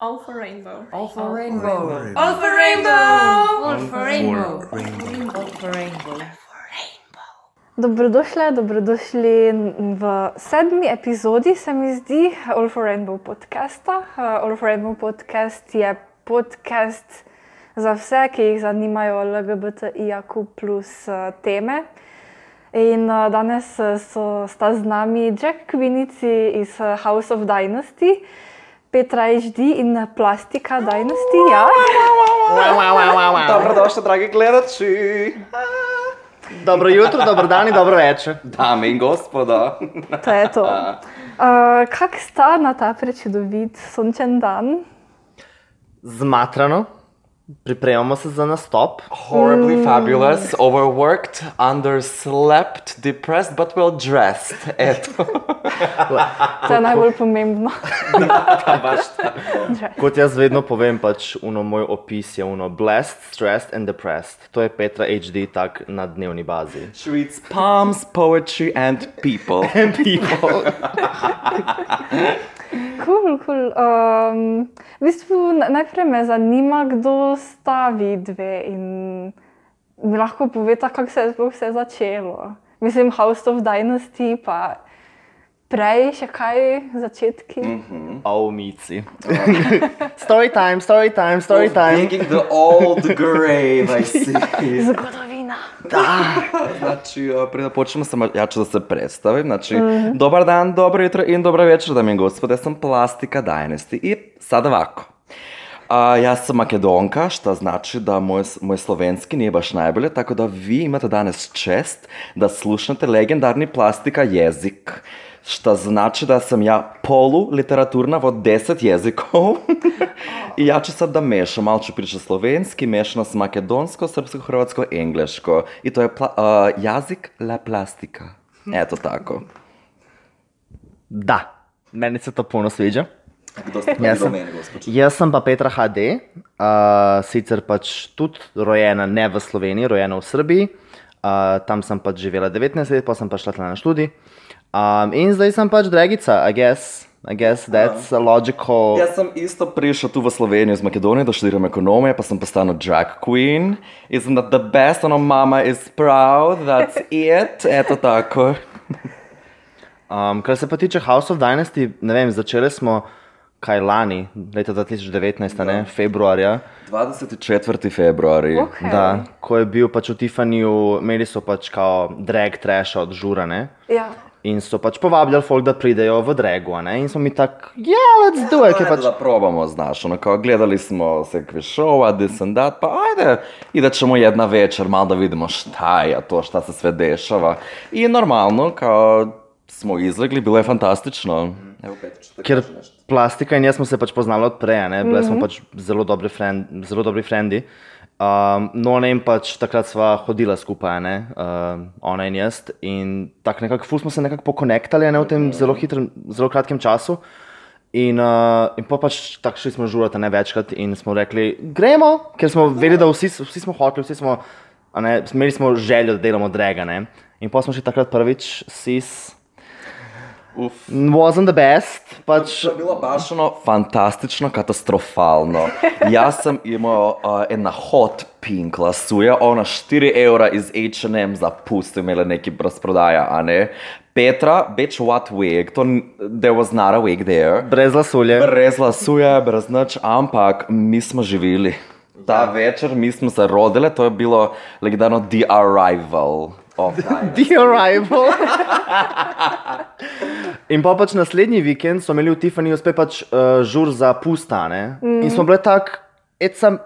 All for rainbow. All for rainbow. All for rainbow. All for rainbow. All for rainbow. Dobrodošli, dobrodošli v sedmi epizodi, se mi zdi, All for Rainbow podcasta. Uh, All for Rainbow podcast je podcast za vse, ki jih zanimajo LGBTIQ plus uh, teme. In uh, danes uh, so sta z nami Jack Kvinici iz uh, House of Dynasty, Petra HD in Plastika Dynasty. Ja. Dobrodošli, dragi gledalci. Dobro jutro, dobro dan in dobro večer. Dame in gospoda. To je to. Uh, kak sta na ta prečudovit sončen dan? Zmatrano, pripremamo se za nastop. Horribly fabulous, overworked, underslept, depressed, but well dressed. Eto. To je najbolj pomembno. Kot jaz vedno povem, pač uno, moj opis je uno, blessed, stressed and depressed. To je Petra HD tak na dnevni bazi. Treats palms, poetry and people. People. Cool, cool. Um, v bistvu na- najprej me zanima, kdo sta vi dve in mi lahko poveta, kako se je sploh vse začelo. Mislim, House of Dynasty, pa prej še kaj začetki. Mm. Oh, mici. story time, story time, story time. Digging the old grave, I see. Zgodovina. Znači, uh, prije da počnemo, samo ja ću da se predstavim. Znači, dobar dan, dobro jutro in dobro večer, dame i gospode, ja sam Plastika Dynasty. I sad ovako. A, ja sam makedonka, što znači da moj, moj slovenski nije baš najbolje, tako da vi imate danas čest da slušate legendarni plastika jezik. Što znači da sam ja polu literaturna od 10 jezikov. I ja ću sad da mešam, malo ću pričati slovenski, mešano s makedonsko, srpsko, hrvatsko, engleško. I to je pla, a, jazik la plastika. Eto tako. Da, meni se to puno sviđa. Kdo ste Jaz sem, jaz sem pa Petra HD, uh, sicer pač tudi rojena ne v Sloveniji, rojena v Srbiji. Uh, tam sem pač živela 19 let, pa sem pa šla na študij. Um, in zdaj sem pač dragica, I guess. I guess that's a logical. Jaz sem isto prišel tu v Slovenijo iz Makedonije, da študiram ekonomijo, pa sem postala drag queen. Isn't that the best? Ono mama is proud, that's it. Eto tako. Um, kar se pa tiče House of Dynasty, ne vem, začeli smo kaj lani, leta 2019, ne, februarja. 24. februari. Okay. Da, ko je bil pač v Tiffanyju, imeli so pač kao drag trash od žurane. Ja. In so pač povabljali folk, da pridejo v ne? In smo mi tako, ja, yeah, let's do it, Ajde pač da probamo, znaš, ono kao gledali smo sekve šova, this and that, pa ajde, i da ćemo jedna večer malo da vidimo šta je to, šta se sve dešava. I normalno, kao smo izlegli, bilo je fantastično. Evo Petra, što Ker plastika in jaz smo se pač poznali od prej, a ne? bili smo pač zelo dobri, friend, zelo dobri frendi. Um, no, ne in pač takrat sva hodila skupaj, ne, um, ona in jaz. In tako nekako, ful smo se nekako pokonektali ne, v tem zelo hitrem, zelo kratkem času. In, uh, in pa pač tako šli smo žurati ne večkrat in smo rekli, gremo, ker smo vedeli, da vsi, vsi smo hoteli, vsi smo, ne, imeli smo željo, da delamo drega, ne. In pa smo šli takrat prvič, sis, Uf. wasn't the best, pač To je bilo baš ono fantastično, katastrofalno. Jaz sem imel uh, ena hot pink lasuja, ona 4 evra iz H&M za pust, imela neki razprodaja, a ne? Petra, bitch, what wig? To, there was not a wig there. brez lasulje. Brez lasuje, brez nič, ampak mi smo živeli. Ta večer mi smo se rodile, to je bilo legendarno The Arrival. Of Dynasty. The Arrival. In pa pač naslednji vikend smo imeli v Tiffanyju spet pač uh, žur za pustane. Mm. In smo bili tako, sem,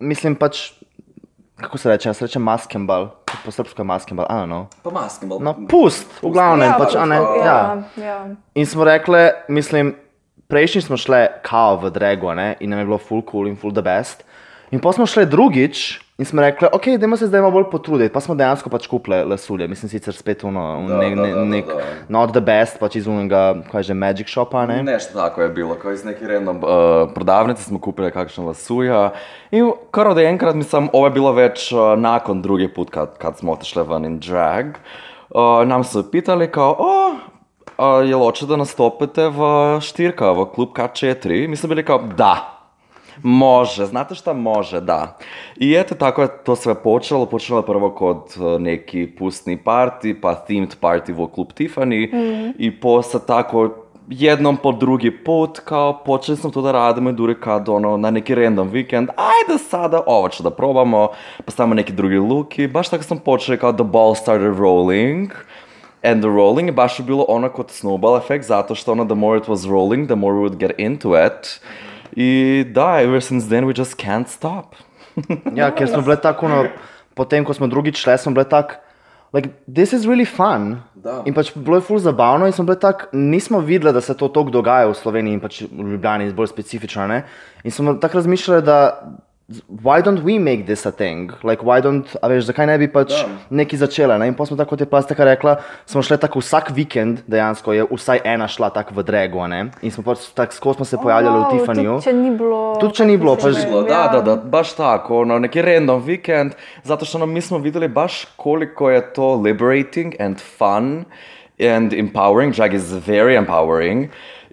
mislim pač, kako se reče, jaz rečem maskembal, po srpsko maskembal, don't know. Pa basketball. No, pust, v glavnem, Ja, pač, a ne, ja. Ja, ja. In smo rekli, mislim, prejšnji smo šli kao v Drago, ne, in nam je bilo full cool in full the best. In pa smo šli drugič in smo rekli, ok, dajmo se zdaj malo bolj potruditi. Pa smo dejansko pač kupili lasulje, mislim sicer spet uno, un, Da, ne, da, ne, da, da, nek, da. not the best, pač iz unega, kaj že, Magic Shopa, ne. Nešto tako je bilo, kao iz neke random uh, prodavnice smo kupili kakšno lasuja. In kar od enkrat, mislim, ovo je bilo već uh, nakon drugi put kad, kad smo otišli van in drag. Uh, nam su pitali kao, o, a, jel hoče da nastopite v štirka, v klub K4? Mi smo bili kao, da. Može, znate šta može, da. I eto tako je to sve počelo. Počelo je prvo kod e, neki pustni party, pa themed party v klub Tiffany. I posle tako jednom po drugi put, kao počeli smo to da radimo i dure kad ono na neki random vikend, ajde sada ovo ću da probamo, pa stavimo neki drugi look i baš tako smo počeli kao the ball started rolling. And the rolling je baš bilo ono kod snowball efekt, zato što ono the more it was rolling, the more we would get into it. I da, ever since then we just can't stop. Ja, ker smo bile tako, no, potem ko smo drugič šle, smo bile tako, like, this is really fun. Da. In pač bilo je ful zabavno in smo bile tako, nismo videli, da se to tako dogaja v Sloveniji in pač v Ljubljani, bolj specifično. Ne? In smo tako razmišljali, da why don't we make this a thing? Like, why don't, a veš, zakaj ne bi pač Da. neki začela. Ne? In pa smo tako, kot je plastika rekla, smo šli tako vsak vikend, dejansko je vsaj ena šla tako v drego. Ne? In smo pač tako skozi smo se pojavljali v Wow, Tiffanyju. Tudi če ni bilo. Tudi če ni bilo, pač- Bilo, da, ja. da, da, baš tako, ono, neki random vikend, zato što nam mi smo vidjeli baš koliko je to liberating and fun and empowering. Drag is very empowering.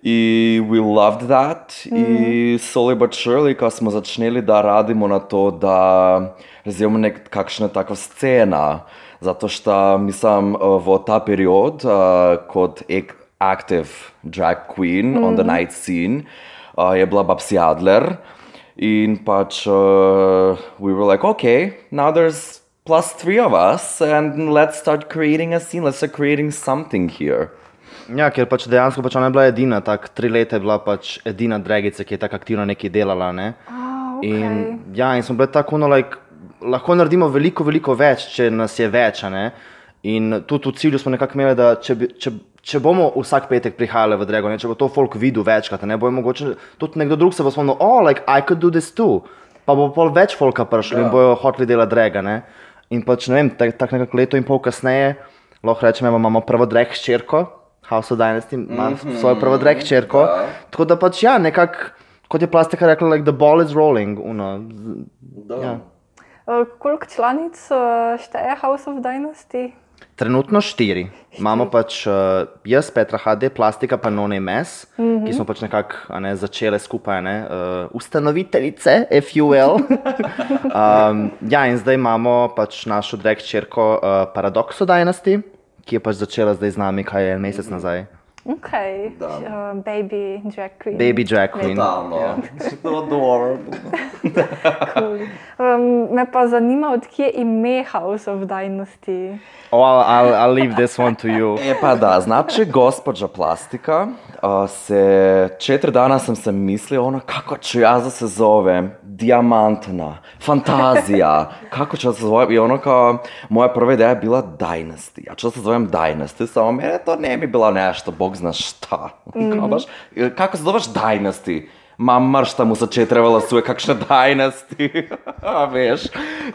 I we loved that. I slowly but surely, ko smo začeli da radimo na to, da razvijemo nek, kakšna takva scena. Zato što mislim, v ta period, uh, kot ek, active drag queen on the night scene, uh, je bila Babsi Adler. In pač, uh, we were like, okay, now there's plus three of us, and let's start creating a scene. Let's start creating something here. Ja, ker pač dejansko pač ona je bila edina, tako tri leta je bila pač edina dragica, ki je tako aktivno nekaj delala. Ne? A, In, okej. ja, in smo bili tako, no, like, lahko naredimo veliko, veliko več, če nas je več. In tudi v cilju smo nekako imeli, da če, bi, če, če bomo vsak petek prihajali v Drago, ne? če bo to folk videl večkrat, ne bo mogoče tudi nekdo drug se bo spomnil, oh, like, I could do this too. Pa bo pol več folka prišlo in bojo hoteli delati Draga. Ne? In pač ne vem, tako tak nekako leto in pol kasneje, lahko rečemo, imamo prvo drag hčerko, House of Dynasty ima mm -hmm. svojo prvo drag hčerko. da. Tako da pač ja, nekako, kot je plastika rekla, like the ball is rolling. Uno. Ja. Uh, Koliko članic uh, šteje House of Dynasty? Trenutno štiri. Imamo pač uh, jaz, Petra HD, plastika pa None Mes, mm -hmm. ki smo pač nekako a ne, začele skupaj, ne, uh, ustanoviteljice, if you will. um, ja, in zdaj imamo pač našo drag črko uh, Paradoxo Dynasty, ki je pač začela zdaj z nami, kaj je en mesec nazaj. Ok, Da. uh, baby drag queen. Baby drag queen. Totalno. So adorable. Cool. Um, me pa zanima, odkje ime House of Dynasty. Oh, I'll, I'll, I'll leave this one to you. E pa da, znači gospođa plastika, a, se, četiri dana sam se mislio ono kako ću ja da se zovem, dijamantna, fantazija, kako ću da se zovem i ono kao, moja prva ideja je bila Dynasty, ja ću da se zovem Dynasty, samo mene to ne bi bilo nešto, bog zna šta, kao baš, kako se zoveš Dynasty? Ma marš tamo sa četiri valasuje, kakšne Dynasty, a veš,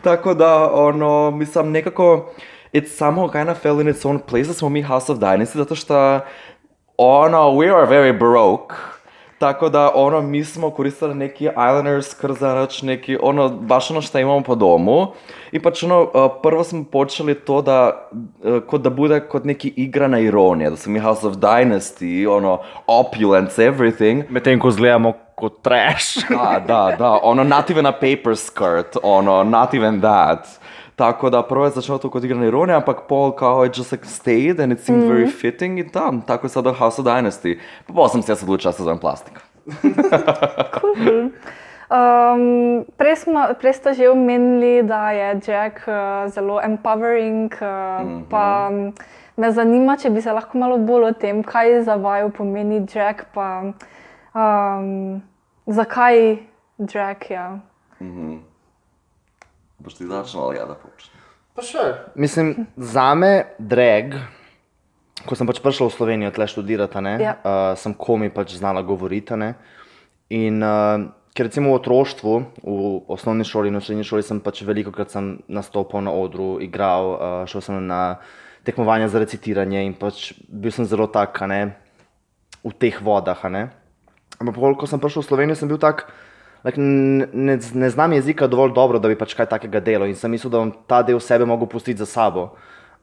tako da, ono, mislim, nekako, it somehow kind of fell in its own place da smo mi House of Dynasty, zato što ono, we are very broke. Tako da, ono, mi smo koristili neki eyeliner, skrzanač, neki, ono, baš ono što imamo po domu. I pač ono, uh, prvo smo počeli to da, uh, kot da bude kot neki igrana ironija, da smo mi House of Dynasty, ono, opulence, everything. Medtem ko zgledamo kot trash. Da, da, da, ono, not even a paper skirt, ono, not even that. Tako da prvo je začelo to kot igrana ironija, ampak pol kao it just like stayed and it seemed very fitting in tam. Tako je sada House of Dynasty. Pa pol sem se jaz odločila, da se zovem plastika. Um, prej, smo, prej ste že omenili, da je Jack uh, zelo empowering. Uh, mm -hmm. Pa um, me zanima, če bi se lahko malo bolj o tem, kaj za vaju pomeni Jack, pa um, zakaj Jack. Ja. Boš ti začela ali ja da počnem? Pa še. Mislim, za me drag, ko sem pač prišel v Slovenijo tle študirati, ne, Ja. uh, sem komi pač znala govoriti. Ne, in uh, ker recimo v otroštvu, v osnovni šoli in v srednji šoli sem pač veliko krat sem nastopal na odru, igral, uh, šel sem na tekmovanja za recitiranje in pač bil sem zelo tak, a ne, v teh vodah. a Ne. Ampak ko sem prišel v Slovenijo, sem bil tak, like, ne, ne, znam jezika dovolj dobro, da bi pač kaj takega delal in sem mislil, da bom ta del sebe mogel pustiti za sabo.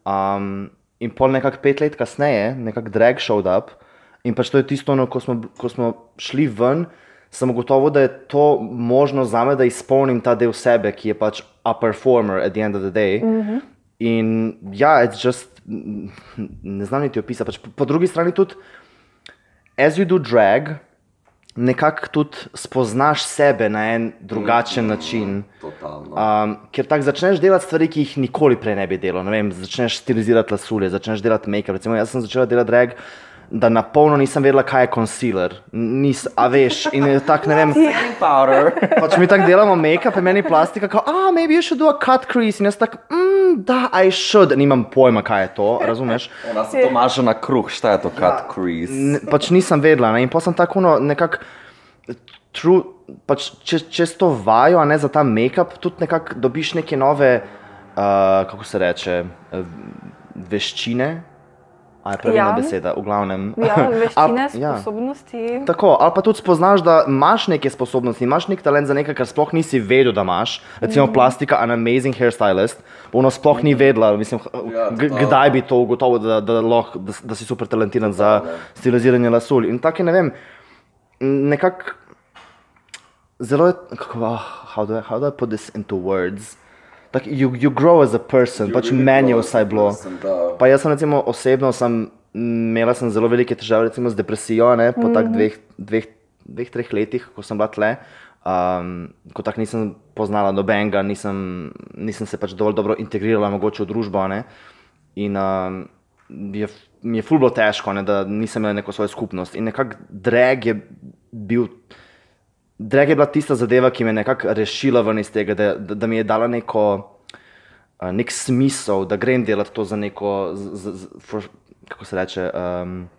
Um, in pol nekako pet let kasneje, nekako drag showed up. In pač to je tisto, no, ko, smo, ko smo šli ven, sem ugotovil, da je to možno za me, da izpolnim ta del sebe, ki je pač a performer at the end of the day. Mm -hmm. In ja, it's just, ne znam niti opisati. Pač po, po drugi strani tudi, as you do drag, nekako tudi spoznaš sebe na en drugačen mm način. Totalno. Um, ker tako začneš delati stvari, ki jih nikoli prej ne bi delal. Ne vem, začneš stilizirati lasulje, začneš delati make-up. Recimo, jaz sem začela delati drag, da na polno nisem vedela, kaj je concealer. Nis, a veš, in je tako, ne vem. Powder. Pač mi tako delamo make-up, in meni plastika, kao, ah, maybe you should do a cut crease. In jaz tako, mm, da, I should. Nimam pojma, kaj je to, razumeš? Ona se to maže na kruh, šta je to cut crease? Ne, pač nisem vedela. Ne? In pa sem tako no, nekako. True, pač če, čez to vajo, a ne za ta make-up, tudi nekako dobiš neke nove, uh, kako se reče, uh, veščine. A je pravilna Ja. beseda, v glavnem. Ja, veščine, A- ja. sposobnosti. Tako, ali pa tudi spoznaš, da imaš neke sposobnosti, imaš nek talent za nekaj, kar sploh nisi vedel, da imaš. Recimo mm. plastika, an amazing hairstylist, ono sploh ni vedela, mislim, Ja, kdaj bi to ugotovil, da, da, lahko- da, da si super talentiran za stiliziranje lasul. In tako je, ne vem, nekako zelo je, kako, ah, how, do I, how do I put this into words? Tak, you, you grow as a person, pač really meni je vsaj bilo. person, da. Pa jaz sem recimo osebno sem, imela sem zelo velike težave recimo, z depresijo, ne, po tak dveh, dveh, dveh, treh letih, ko sem bila tle. Um, ko tako nisem poznala nobenega, nisem, nisem se pač dovolj dobro integrirala mogoče v družbo. Ne? In um, je, mi je ful bilo težko, ne, da nisem imela neko svojo skupnost. In nekako drag je bil. Drag je bila tista zadeva, ki me je nekako rešila ven iz tega, da, da, da mi je dala neko, nek smisel, da grem delati to za neko, z, z, for, kako se reče, um,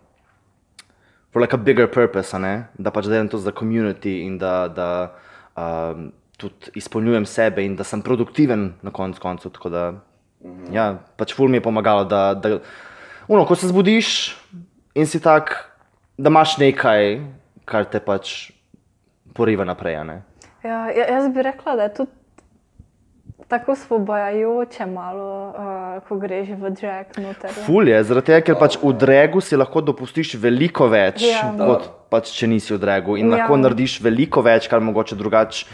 for like a bigger purpose, ne? da pač delam to za community in da, da um, tudi izpolnjujem sebe in da sem produktiven na koncu koncev. Tako da, ja, pač ful mi je pomagalo, da, da uno, ko se zbudiš in si tak, da imaš nekaj, kar te pač poriva naprej. Ja, ja- jaz bi rekla, da je tudi tako svobojajoče malo, uh, ko greš v drag. Ful je, zaradi tega, ker pač v dregu si lahko dopustiš veliko več, Ja. kot pač če nisi v dregu. In Ja. lahko narediš veliko več, kar mogoče drugače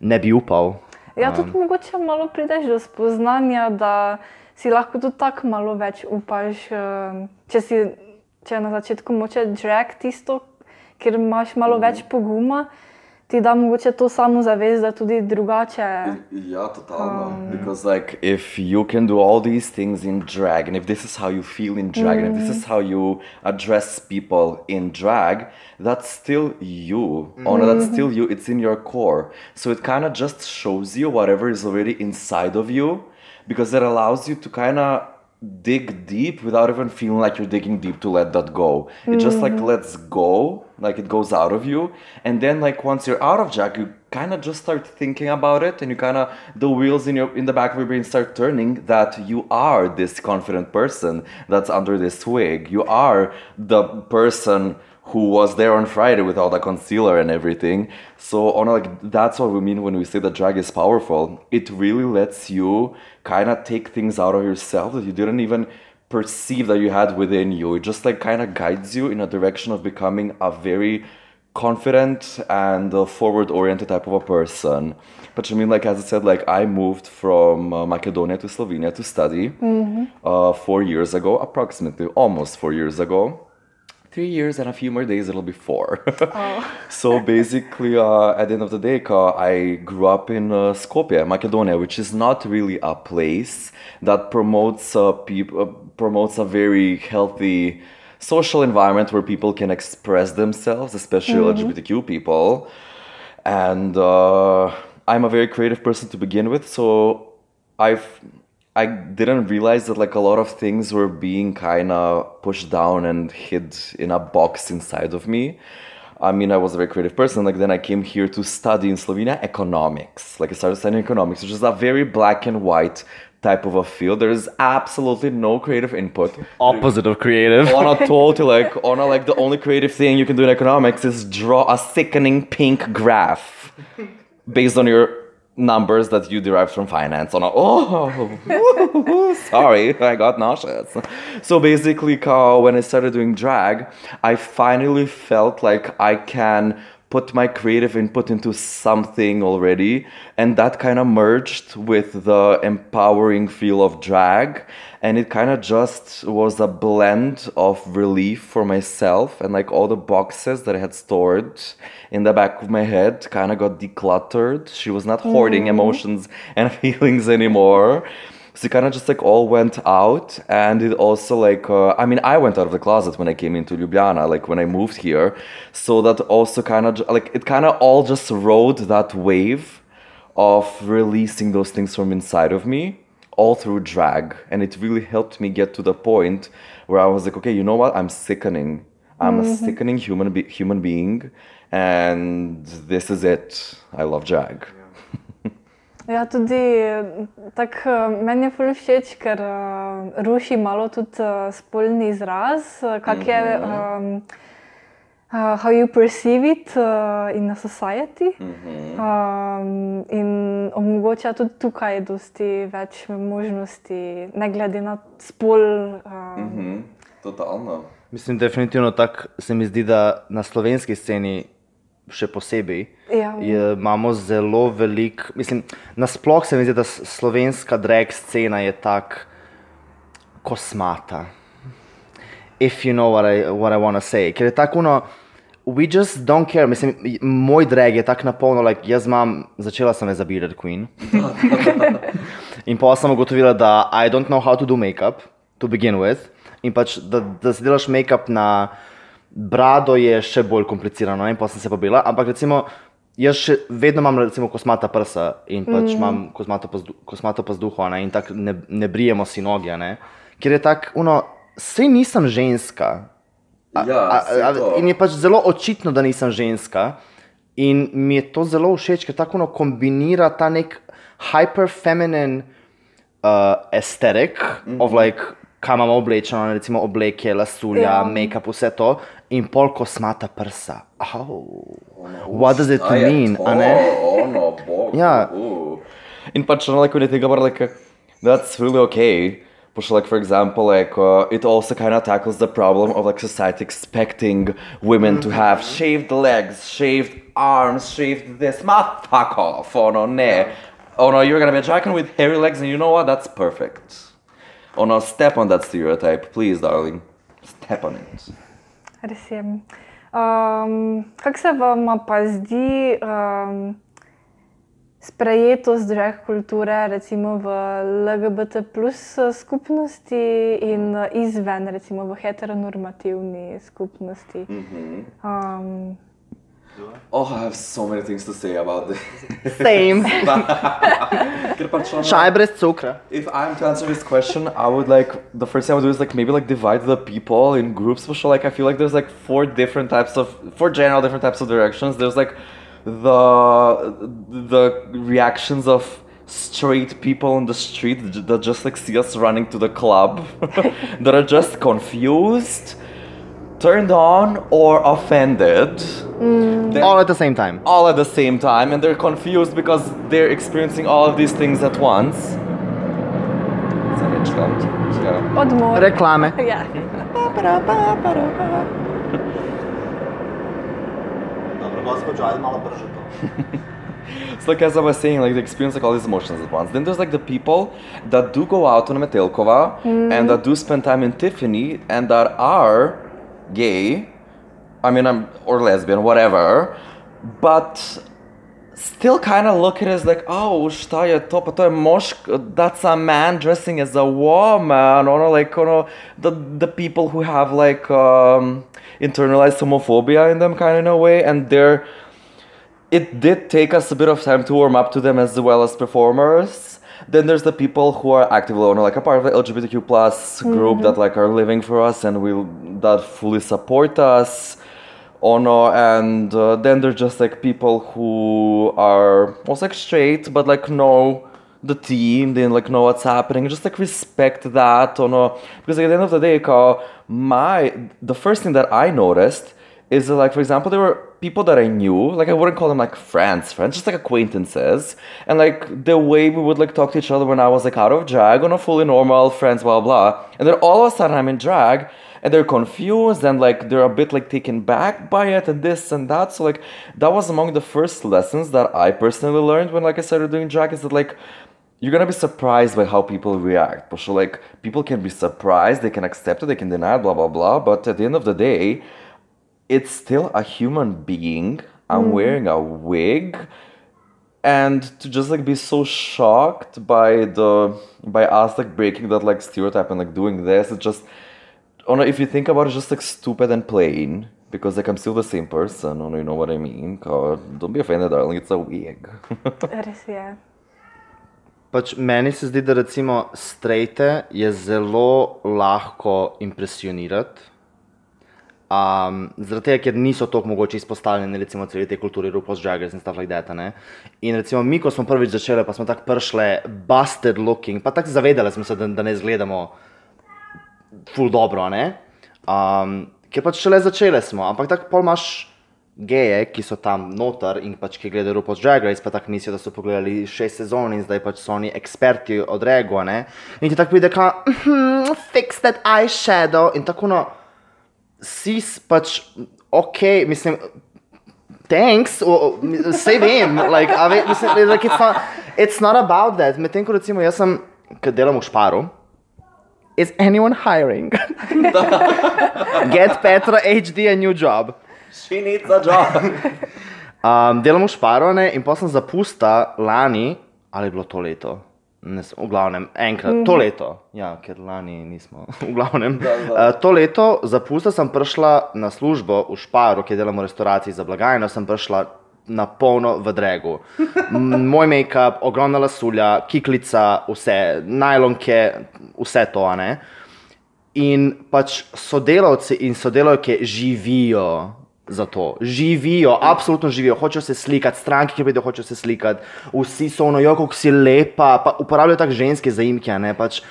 ne bi upal. Ja, tudi mogoče malo prideš do spoznanja, da si lahko tudi tako malo več upaš. eh, Če, si, če je na začetku moče drag tisto, ker imaš malo več poguma, ti da mogoče to da tudi drugače. Yeah, totalno. Um. because like if you can do all these things in drag, and if this is how you feel in drag, and if this is mm. how you address people in drag, that's still you. Ona, that's mm-hmm. still you. It's in your core. So it kind of just shows you whatever is already inside of you, because it allows you to kind of dig deep without even feeling like you're digging deep to let that go. It just like mm-hmm. lets go, like it goes out of you. And then like once you're out of Jack, you kind of just start thinking about it and you kind of the wheels in your in the back of your brain start turning that you are this confident person that's under this wig. You are the person who was there on Friday with all the concealer and everything. So on like that's what we mean when we say that drag is powerful. It really lets you kind of take things out of yourself that you didn't even perceive that you had within you. It just like kind of guides you in a direction of becoming a very confident and uh, forward-oriented type of a person. But I mean, like as I said, like I moved from uh, Macedonia to Slovenia to study uh, four years ago, approximately almost four years ago three years and a few more days it'll be four. So basically uh, at the end of the day uh, i grew up in uh, skopje macedonia which is not really a place that promotes uh, peop- uh, promotes a very healthy social environment where people can express themselves especially lgbtq people. And uh, I'm a very creative person to begin with, so I've I didn't realize that like a lot of things were being kind of pushed down and hid in a box inside of me. I mean, I was a very creative person. Like then I came here to study in Slovenia economics. Like I started studying economics, which is a very black and white type of a field. There is absolutely no creative input Opposite of creative. on a totally like on a like the only creative thing you can do in economics is draw a sickening pink graph based on your numbers that you derive from finance on a, oh sorry i got nauseous. So basically when i started doing drag i finally felt like i can put my creative input into something already and that kind of merged with the empowering feel of drag and it kind of just was a blend of relief for myself and like all the boxes that i had stored in the back of my head kind of got decluttered. She was not hoarding emotions and feelings anymore so it kind of just like all went out and it also like uh, i mean i went out of the closet when i came into ljubljana like when i moved here. So that also kind of like it kind of all just rode that wave of releasing those things from inside of me all through drag. And it really helped me get to the point where i was like okay you know what? I'm sickening. I'm a sickening human be- human being and this is it. I love drag Ja, tudi tako meni je ful všeč, ker uh, ruši malo tudi uh, spolni izraz, uh, kak je, um, uh, how you perceive it uh, in a society. Um, in omogoča tudi tukaj dosti več možnosti, ne glede na spol. Um, totalno Mislim, definitivno tako se mi zdi, da na slovenski sceni še posebej Ja. je, imamo zelo velik, mislim, nasploh se mi zdi, da slovenska drag scena je tak kosmata. If you know what I, what I want to say. Ker je tako, no, we just don't care. Mislim, moj drag je tako napolno, like, jaz imam, začela sem za Bearded Queen. In pa sem ugotovila, da I don't know how to do makeup, to begin with. In pač, da, da si delaš make-up na brado je še bolj komplicirano, ne? in pa sem se pobila. Ampak recimo, jaz še vedno imam recimo kosmata prsa in pač mm. imam kosmato, pazdu, kosmato pazduho ne? in tako ne, ne brijemo si noge. Ne? Ker je tako, no, sej nisem ženska. A, Ja, a, a, in je pač zelo očitno, da nisem ženska. In mi je to zelo všeč, ker tako kombinira ta nek hyperfeminine uh, aesthetic mm -hmm. of like, kaj imamo oblečeno, recimo obleke, lasulja, Ja. yeah. make-up, vse to, in pol kosmata prsa. Oh. What does it mean? a ne? Oh, bog. Ja. Ooh. In pač, no, like, when you think about like, uh, that's really okay. But, like, for example, like, uh, it also kind of tackles the problem of, like, society expecting women to have shaved legs, shaved arms, shaved this. Ma, fuck off. Oh, no, ne. Oh, no, you're gonna be a dragon with hairy legs, and you know what? That's perfect. Oh, no, step on that stereotype, please, darling. Step on it. Res je. Um, kako se vam pa zdi um, sprejetost drag kulture, recimo v LGBT plus skupnosti in izven, recimo v heteronormativni skupnosti? Um, Oh, I have so many things to say about this. Same. Ker pač ono- Čaj brez cukra. If I'm to answer this question, I would like the first thing I would do is like maybe like divide the people in groups. For sure, like I feel like there's like four different types of four general different types of directions. There's like the the reactions of straight people on the street that just like see us running to the club, that are just confused, turned on, or offended. Mm. Then- All at the same time. all at the same time and they're confused because they're experiencing all of these things at once. Yeah. odmor. Reklame. Ja. Dobro, gospođo, ajde malo brže to. So like as I was saying, like they experience like all these emotions at once. Then there's like the people that do go out on Metelkova mm. and that do spend time in Tiffany and that are gay. I mean, I'm or lesbian, whatever, but still kind of look at it as like, oh, šta mošk, that's a man dressing as a woman, or like, know, the, the people who have like um, internalized homophobia in them kind of in a way, and they're, it did take us a bit of time to warm up to them as well as performers. Then there's the people who are actively know, like a part of the LGBTQ plus group that like are living for us and will that fully support us. No, and uh, then there's just like people who are also like straight but like know the team, they like know what's happening, just like respect that. Oh no, because like, at the end of the day, my the first thing that I noticed is like, for example, there were people that I knew, like, I wouldn't call them like friends, friends, just like acquaintances. And like, the way we would like talk to each other when I was like out of drag, on a fully normal friends, blah, blah. And then all of a sudden I'm in drag and they're confused and like they're a bit like taken back by it and this and that. So, like, that was among the first lessons that I personally learned when, like, I started doing drag is that, like, you're gonna be surprised by how people react. So, like, people can be surprised, they can accept it, they can deny it, blah, blah, blah. But at the end of the day, it's still a human being. I'm mm. wearing a wig. And to just like be so shocked by the by us like breaking that like stereotype and like doing this, it's just oh no, if you think about it, it's just like stupid and plain. Because like I'm still the same person, oh no, you know what I mean? God, don't be offended, darling, it's a wig. Res je. Pač meni se zdi, da recimo strejte je zelo lahko impresionirati. Um, zaradi tega, ker niso tako mogoče izpostavljeni recimo celi tej kulturi RuPaul's Drag Race in stuff like that. Ne? In recimo mi, ko smo prvič začeli, pa smo tako prišli busted looking, pa tako zavedali smo se, da, da ne izgledamo ful dobro, ne? Um, ker pač šele začeli smo, ampak tako pol imaš geje, ki so tam noter in pač ki gledajo RuPaul's Drag Race, pa tako mislijo, da so pogledali šest sezon in zdaj pač so oni eksperti od rego, ne? In ti tako pride, ka, mm, fix that eyeshadow in tako no, si pač ok, mislim, thanks, saj vem, like, ve, mislim, like, it's, not, it's not about that. Medtem ko recimo jaz sem, ki delam v šparu, is anyone hiring? Get Petra HD a new job. She needs a job. Um, delam v šparu ne, in pa sem zapusta lani, ali je bilo to leto. Ne, v glavnem, enkrat, mm -hmm. to leto, ja, ker lani nismo, v glavnem. Da, da. Uh, to leto zapusta sem prišla na službo v Šparu, kjer delam v restavraciji za blagajno, sem prišla na polno v dregu. Moj make-up, ogromna lasulja, kiklica, vse, najlonke, vse to, a ne. In pač sodelavci in sodelavke živijo za to. Živijo, absolutno živijo, hočejo se slikati, stranke, ki pridejo, hočejo se slikati, vsi so ono, jo, kako si lepa, pa uporabljajo tako ženske zaimke, ne pač.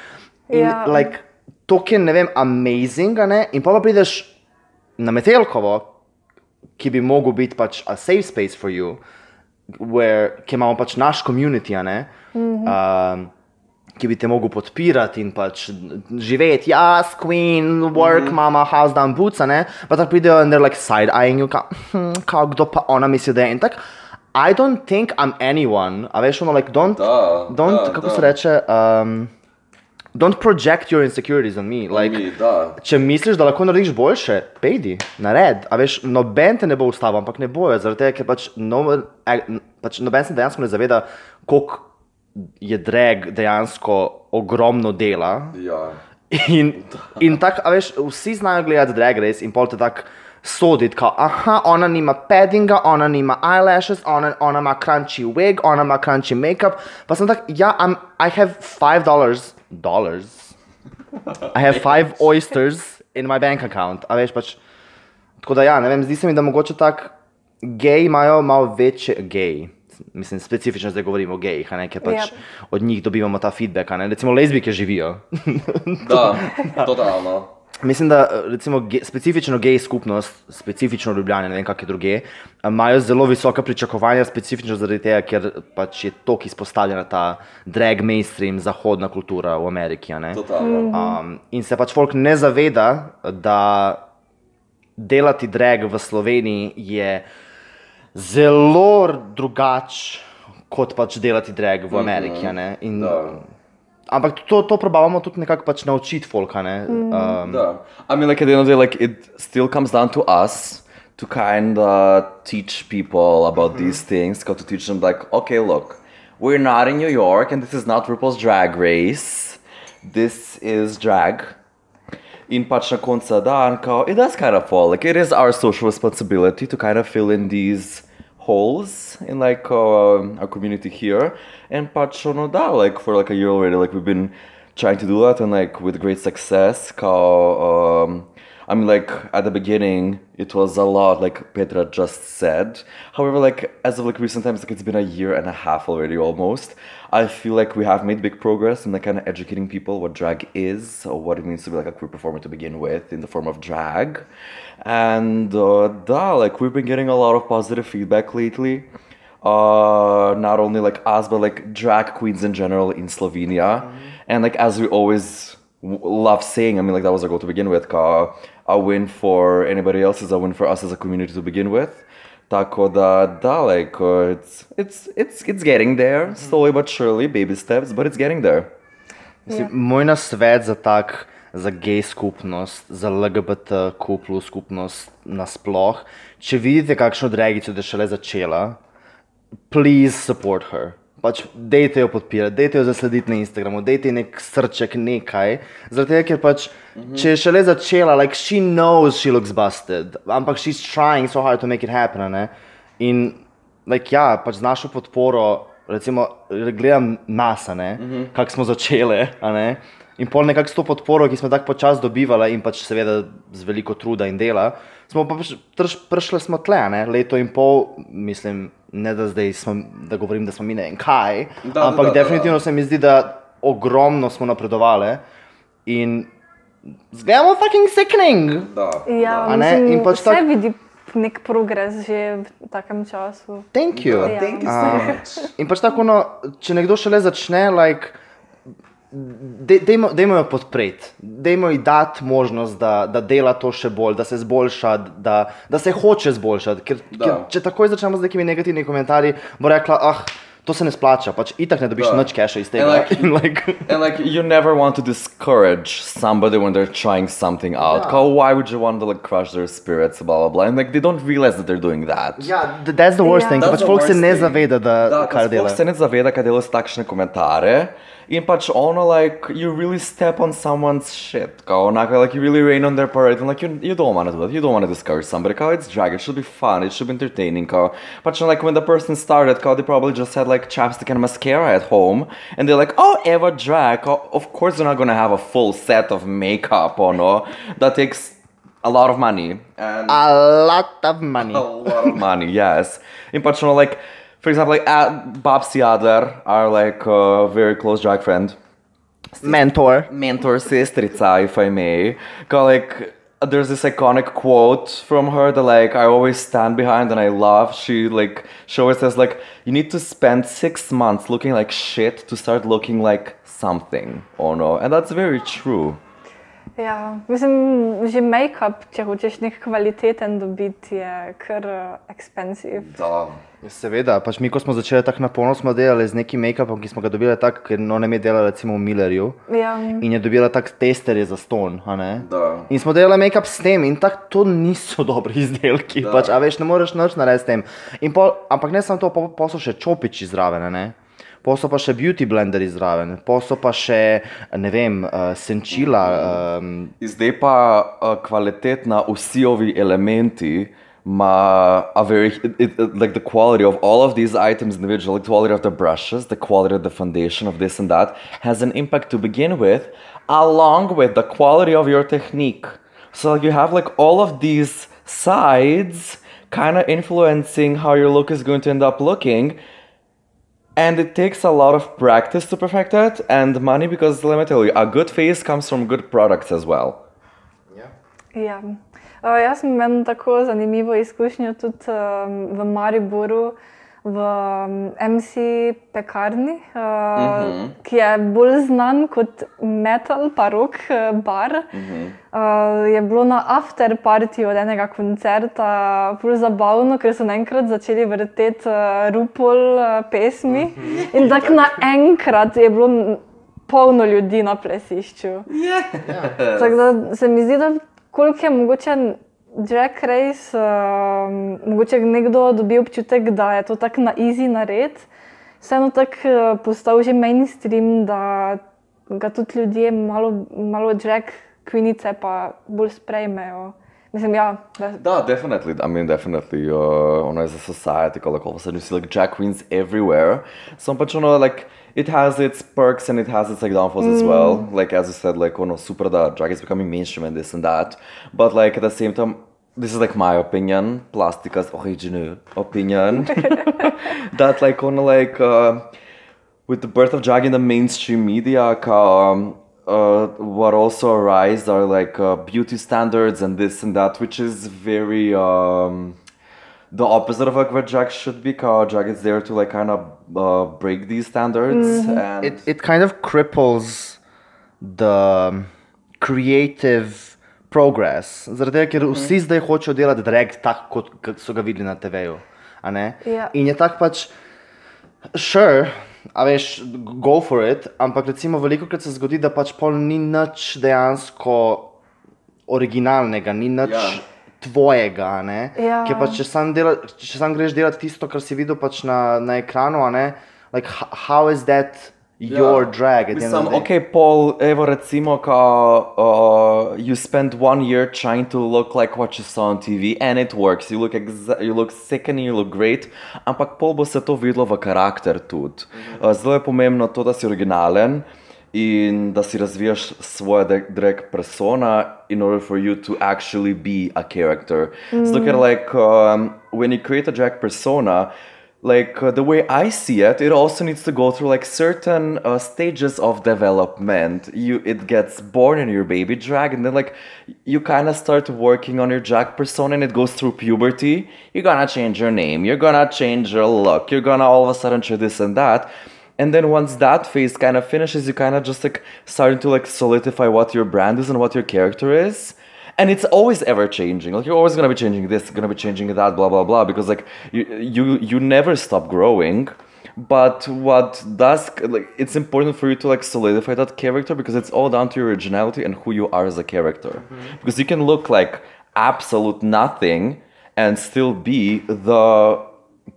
In, Ja. like, to je, ne vem, amazing, ne, in pa, pa prideš na Metelkovo, ki bi mogel biti pač a safe space for you, where, ki imamo pač naš community, a ne. Um, ki bi te mogel podpirati in pač živeti, jaz, queen, work, mm -hmm. mama, house down, boots, a ne, pa tako pridejo in they're like side eyeing you, kao, hm, kao kdo pa ona misli, da je in tako. I don't think I'm anyone, a veš, ono, like, don't, Da, don't, da, kako da. se reče, um, don't project your insecurities on me, like, Mi, da. Če misliš, da lahko narediš boljše, pejdi, nared. A veš, noben te ne bo ustavil, ampak ne bojo, zaradi tega, ker pač, no, pač noben se dejansko ne zaveda, koliko je drag dejansko ogromno dela. Ja. In, in tako, veš, vsi znajo gledati drag race in pol te tako soditi, kao, aha, ona nima paddinga, ona nima eyelashes, ona, ona ima crunchy wig, ona ima crunchy makeup. Pa sem tak, ja, I'm, I have five dollars, dollars. I have five oysters in my bank account. A veš pač, tako da ja, ne vem, zdi se mi, da mogoče tak geji imajo malo večje, gej. Mislim, specifično zdaj govorimo o gejih, ne, ker pač Ja. od njih dobivamo ta feedback, ne, recimo lezbike živijo. Da, totalno. Mislim, da recimo, ge, specifično gej skupnost, specifično Ljubljana, ne vem kakšne druge, imajo zelo visoka pričakovanja, specifično zaradi tega, ker pač je tako izpostavljena ta drag mainstream, zahodna kultura v Ameriki. Totalno. Um, in se pač folk ne zaveda, da delati drag v Sloveniji je zelo drugače kot pač delati drag v Ameriki. a ne. In, Da. ampak to, to probavamo tudi nekako pač naučiti folka. ne. Um, Da. I mean, like at the end of the day, like it still comes down to us to kind of teach people about these things. Got to teach them, like, okay, look, we're not in New York, and this is not RuPaul's Drag Race. This is drag. In pač na koncu dan, kao, it does kind of fall. Like it is our social responsibility to kind of fill in these holes in like uh, our community here. And pač ono da, like for like a year already, like we've been trying to do that and like with great success. Kao, um, I mean, like at the beginning, it was a lot, like Petra just said. However, like as of like recent times, like it's been a year and a half already almost. I feel like we have made big progress in like kind of educating people what drag is or what it means to be like a queer performer to begin with in the form of drag, and uh, like we've been getting a lot of positive feedback lately. Uh, not only like us, but like drag queens in general in Slovenia, and like as we always love saying, I mean, like that was our goal to begin with. Ka, a win for anybody else is a win for us as a community to begin with. Tako da, da, like uh, it's it's it's it's getting there slowly but surely, baby steps, but it's getting there. Mislim, Moj nasvet za tak, za gej skupnost, za LGBTQ plus skupnost nasploh, če vidite kakšno dragico, da je šele začela, please support her. Pač dejte jo podpirati, dejte jo zaslediti na Instagramu, dejte nek srček, nekaj. Zaradi tega, ker pač, če je šele začela, like she knows she looks busted, ampak she's trying so hard to make it happen. Ne? In like, ja, pač z našo podporo, recimo, gledam nas, mm -hmm. kako smo ne. In pol nekako s to podporo, ki smo tako počasi dobivali, in pač seveda z veliko truda in dela, smo pa pač prišli smo tle, ne? leto in pol, mislim, ne da zdaj smo, da govorim, da smo mi ne vem kaj, Da, da, ampak da, da, definitivno se mi zdi, da ogromno smo napredovali in zgledamo fucking sickening. Da. Ja, A ne? mislim, In pač vse tak- vidi nek progres že v takem času. Thank you. Ja. Thank you so much. In pač tako, no, če nekdo šele začne, like, dajmo, dajmo jo podpreti, dajmo ji dati možnost, da, da dela to še bolj, da se zboljša, da, da se hoče zboljšati. Ker, Da. ker če takoj začnemo z nekimi negativnimi komentarji, bo rekla, ah, to se ne splača, pač itak ne dobiš Da. nič keša iz tega. And like- In like, And like you never want to discourage somebody when they're trying something out. Yeah. Ka, why would you want to like crush their spirits, blah blah blah? And like they don't realize that they're doing that. ja, th- that's the worst Ja. thing, ker pač folk se ne zaveda, da, Da, kar dela. se ne zaveda, kaj dela s takšne komentarje. In pač ono, like, you really step on someone's shit. Kao, onako, like, you really rain on their parade. And, like, you, you don't want to do that. You don't want to discourage somebody. Kao, it's drag. It should be fun. It should be entertaining. Kao. But, like, when the person started, kao, they probably just had, like, chapstick and mascara at home. And they're like, oh, Eva drag. Kao, of course, they're not going to have a full set of makeup, or no. That takes a lot of money. And A lot of money. a lot of money, yes. In pač, ono, like, for example, like, uh, Babsi Adler, our, like, uh, very close drag friend. Mentor. mentor sestrica, if I may. 'Cause, like there's this iconic quote from her that like I always stand behind and I love. She like she always says like you need to spend six months looking like shit to start looking like something. Oh no, and that's very true. Ja, mislim, že make-up, če hočeš nek kvaliteten dobiti, je kar uh, expensive. Da. Ja, Seveda, pač mi, ko smo začeli tako na polno, smo delali z nekim make-upom, ki smo ga dobili tako, ker no, ne mi delali recimo v Millerju Ja, in je dobila tak testerje za ston. a ne. Da. In smo delali make-up s tem in tako to niso dobri izdelki, Da. pač, a veš, ne moreš nič narediti s tem. In Pol, ampak ne samo to, pa, pa so še čopiči zraven, a ne. Pa so pa še beauty blenderi zraven, pa so pa še, ne vem, uh, senčila. Um, Zdaj pa uh, kvalitetna vsi ovi elementi ima a very it, it, it- like the quality of all of these items individually, the quality of the brushes, the quality of the foundation of this and that has an impact to begin with, along with the quality of your technique. So you have like all of these sides kind of influencing how your look is going to end up looking. And it takes a lot of practice to perfect it and money because let me tell you, a good face comes from good products as well. ja. Uh, jaz sem imel tako zanimivo izkušnjo tudi um, v Mariboru, v um, MC pekarni, uh, uh -huh. ki je bolj znan kot metal, pa rock uh, bar. Uh -huh. uh, je bilo na after party od enega koncerta, zelo zabavno, ker so naenkrat začeli vrteti uh, rupol uh, pesmi. Uh -huh. In tako naenkrat je bilo polno ljudi na plesišču. Tako da se mi zdi, da koliko je mogoče drag race, um, mogoče nekdo dobi občutek, da je to tako na easy nared, vseeno tako uh, postal že mainstream, da ga tudi ljudje malo, malo drag kvinice pa bolj sprejmejo. Mislim, ja, da, Da, definitely. I mean, definitely. Uh, ono, as a society, a sudden you see like drag queens everywhere. But you know, like it has its perks and it has its like downfalls as well. Like as you said, like ono super that drag is becoming mainstream and this and that. But like at the same time, this is like my opinion, Plastica's original opinion, that like ono like uh, with the birth of drag in the mainstream media, um, uh, what also arise are like uh, beauty standards and this and that, which is very um, the opposite of like what drag should be. Cause drag is there to like kind of uh, break these standards, and it, it kind of cripples the creative progress. Zaradi tega, ker vsi zdaj hočejo delati drag tako, kot kot so ga videli na TV-ju. a ne? Ja. In je tako pač, sure, a veš, go for it, ampak recimo veliko krat se zgodi, da pač pol ni nič dejansko originalnega, ni nič Ja. Tvojega, a ne? Ja. Ker pač, če sam, dela, če sam greš delati tisto, kar si videl pač na, na ekranu, a ne? Like, how is that your drag? end of Mislim, the day? okay, Paul, evo recimo, ka uh, you spent one year trying to look like what you saw on TV and it works. You look, you look sick and you look great, ampak pol bo se to videlo v karakter tudi. Uh, zelo je pomembno to, da si originalen in da si razvijaš svoje drag persona in order for you to actually be a character. Zato ker like um, when you create a drag persona, like uh, the way I see it, it also needs to go through like certain uh, stages of development. You it gets born in your baby drag, and then like you kind of start working on your drag persona, and it goes through puberty. You're gonna change your name. You're gonna change your look. You're gonna all of a sudden try this and that. And then once that phase kind of finishes, you kind of just like starting to like solidify what your brand is and what your character is. And it's always ever changing. Like you're always going to be changing this going to be changing that blah blah blah because like you you you never stop growing. But what does like it's important for you to like solidify that character because it's all down to your originality and who you are as a character. Mm-hmm. Because you can look like absolute nothing and still be the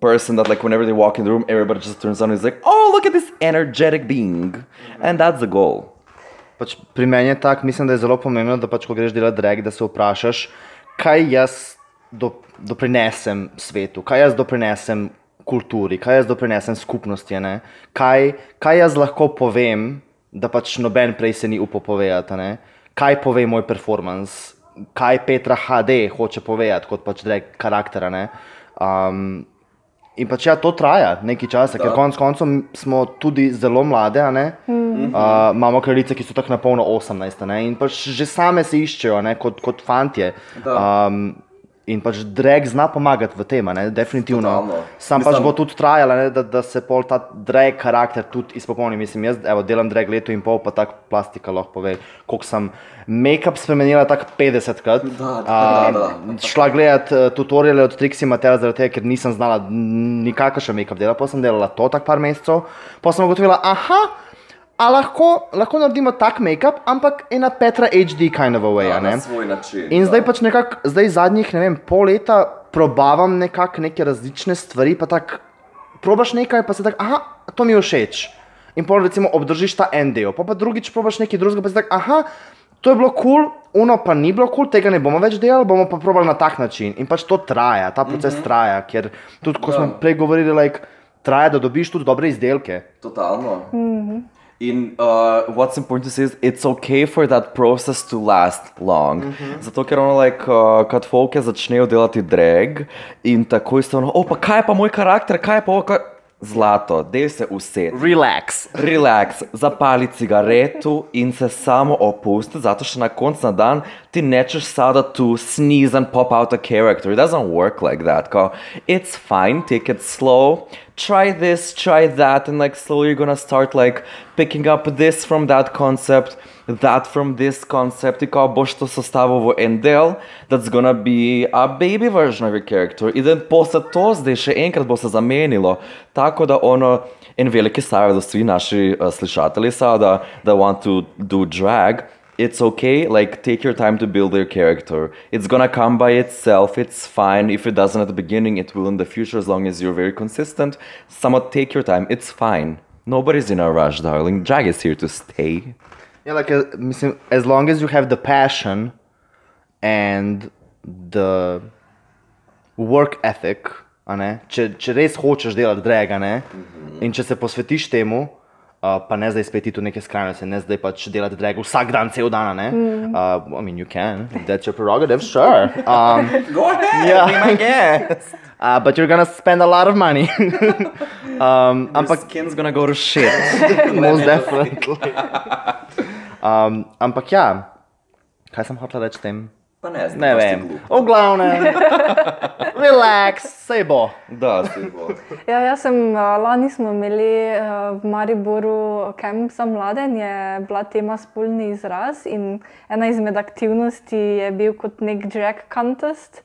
person that like whenever they walk in the room everybody just turns on and is like oh look at this energetic being and that's the goal Pač pri meni je tako, mislim, da je zelo pomembno, da pač, ko greš delati drag, da se vprašaš, kaj jaz do, doprinesem svetu, kaj jaz doprinesem kulturi, kaj jaz doprinesem skupnosti. Kaj, kaj jaz lahko povem, da pač noben prej se ni upal povedati. ne. Kaj pove moj performance, kaj Petra HD hoče povedati kot pač drag karakter. a ne. Um, In pač ja, to traja nekaj časa, ker konec koncev smo tudi zelo mlade, a ne? Uh, imamo kraljice, ki so tako na polno 18, a ne? in pač že same se iščejo, a ne, kot, kot fantje. Um, in pač drag zna pomagati v tem, a ne? definitivno. Totalno. Sam pač Mislim- bo tudi trajalo, ne, da, da se pol ta drag karakter tudi izpopolni. Mislim, jaz evo, delam drag leto in pol, pa tako plastika lahko pove, koliko sem make-up spremenila tako 50 krat. Da, da, da, Šla gledat uh, tutoriale od Trixie Matera, zaradi tega, ker nisem znala nikakršen make-up dela, pa sem delala to tak par mesecev, pa sem ugotovila, aha. A lahko, lahko naredimo tak make-up, ampak ena Petra HD kind of a way. a ne? način. In zdaj pač nekako, zdaj zadnjih, ne vem, pol leta probavam nekako neke različne stvari, pa tako probaš nekaj, pa se tako, aha, to mi je všeč. In pol recimo obdržiš ta en del, pa pa drugič probaš nekaj drugega, pa se tako, aha, to je bilo kul, cool, uno pa ni bilo kul, cool, tega ne bomo več delali, bomo pa probali na tak način. In pač to traja, ta proces mm -hmm. traja, ker tudi ko smo prej govorili, like, traja, da dobiš tudi dobre izdelke. Totalno. In uh, what's important to say is it's okay for that process to last long. Zato, ker ono, like, uh, kad folke začnejo delati drag in takoj so ono, o, pa kaj je pa moj karakter, kaj je pa ovo, kaj... Zlato, dej se uset. Relax. Relax, zapali cigaretu in se samo opusti, zato što na koncu na dan ti nećeš sada to sneeze and pop out a character. It doesn't work like that. Kao, it's fine, take it slow. Try this, try that, and like slowly you're gonna start like picking up this from that concept, that from this concept. I kao boš to del, that's gonna be a baby version of your character. In then posle to zdaj še enkrat bo se zamenilo. Tako da ono, en veliki savjet za svi naši uh, slušatelji sada that want to do drag, it's okay, like take your time to build your character. It's gonna come by itself, it's fine. If it doesn't at the beginning, it will in the future as long as you're very consistent. Somewhat take your time, it's fine. Nobody's in a rush, darling. Drag is here to stay. Yeah, like uh, as long as you have the passion and the work ethic, a ne, če, če res hočeš delati drag, a ne, in če se posvetiš temu, uh, pa ne zdaj spet v neke skrajnosti, ne zdaj pač delati drag vsak dan, cel dan, ne. Uh, I mean, you can, that's your prerogative, sure. Um, Go ahead, Yeah. be my guest. uh, but you're gonna spend a lot of money. um, Your ampak skin's gonna go to shit. most definitely. um, ampak ja, kaj sem hotel reči tem? Pa ne, znam, Ne vem. V glavnem, relax, sej bo. Da, si bo. Ja, jaz sem uh, lani smo imeli uh, v Mariboru kamp za mlade in je bila tema spolni izraz. In ena izmed aktivnosti je bil kot nek drag contest.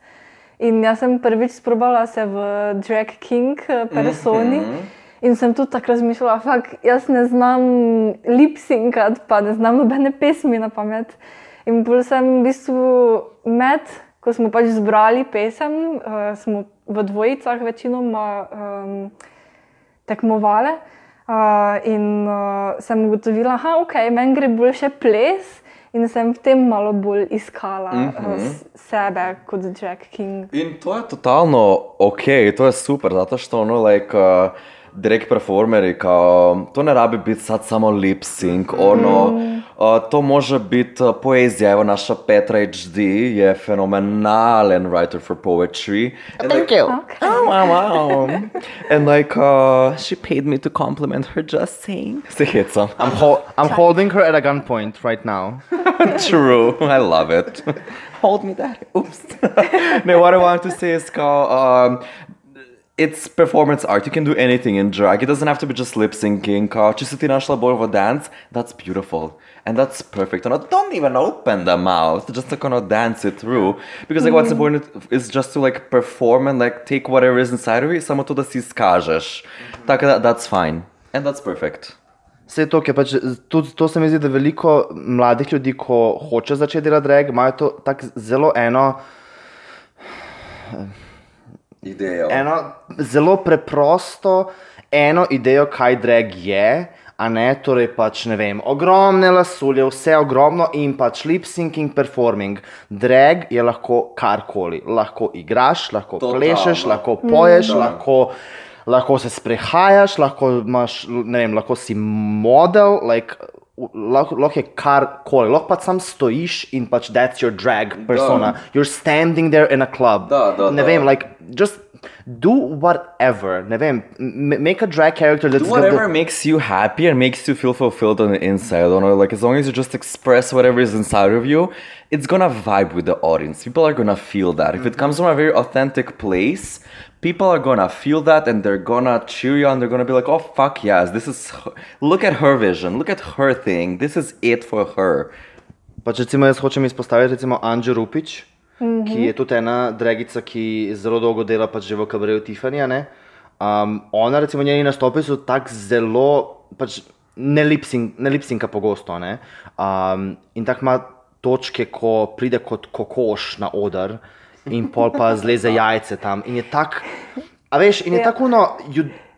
In jaz sem prvič sprobala se v drag king eh, personi. In sem tudi tako razmišljala, da jaz ne znam lipsinkat, pa ne znam nobene pesmi na pamet. In bolj sem v bistvu med, ko smo pač zbrali pesem, uh, smo v dvojicah večinoma um, tekmovali. Uh, in uh, sem ugotovila, da okay, meni gre bolj še ples, in sem v tem malo bolj iskala mm -hmm. uh, sebe kot Jack King. In to je totalno ok, to je super, zato što ono, like, uh, drag performeri, kao, to ne rabi biti sad samo lip sync, ono, uh, to može biti uh, poezija, evo naša Petra HD je fenomenalen writer for poetry. And, Thank like, you. Oh, wow, wow. And like, uh, she paid me to compliment her just saying. Se hecam. I'm, ho- I'm holding her at a gunpoint right now. True, I love it. Hold me that. Oops. no, what I want to say is called um, it's performance art. You can do anything in drag. It doesn't have to be just lip syncing. Kao, če si ti našla bolj v dance, that's beautiful. And that's perfect. Ono, don't even open the mouth. Just like, ono, dance it through. Because like what's important is just to like perform and like take whatever is inside of you, samo to, da si izkažeš. Tako da, that's fine. And that's perfect. Vse to, ki je pač, tudi to se mi zdi, da veliko mladih ljudi, ko hoče začeti delati drag, imajo to tako zelo eno, Idejo. eno zelo preprosto, eno idejo, kaj drag je. A ne, torej pač ne vem, ogromne lasulje, vse ogromno in pač lip syncing, performing. Drag je lahko karkoli. Lahko igraš, lahko Totalno. plešeš, lahko poješ, Da. lahko, lahko se sprehajaš, lahko, imaš, vem, lahko si model, like, lahko, lahko je karkoli. Lahko pač sam stojiš in pač that's your drag persona. You're standing there in a club. Da, da, ne da. vem, like, just do whatever. Ne vem, make a drag character that's Do the- whatever makes you happy and makes you feel fulfilled on the inside. Know, like as long as you just express whatever is inside of you, it's gonna vibe with the audience. People are gonna feel that. If it mm-hmm. comes from a very authentic place, people are gonna feel that and they're gonna cheer you on. They're gonna be like, "Oh fuck yes, this is. her- Look at her vision. Look at her thing. This is it for her." Pač recimo jaz hočem izpostaviti recimo Anđo Rupič, mm -hmm. ki je tudi ena dragica, ki zelo dolgo dela pač že v kabareju Tiffanyja. ne. Um, ona recimo njeni nastopi so tako zelo, pač ne lipsing- ne lipsinka pogosto. Ne? Um, in tako ima točke, ko pride kot kokoš na oder in pol pa zleze jajce tam. In je tak, a veš, in je Ja. tako, no,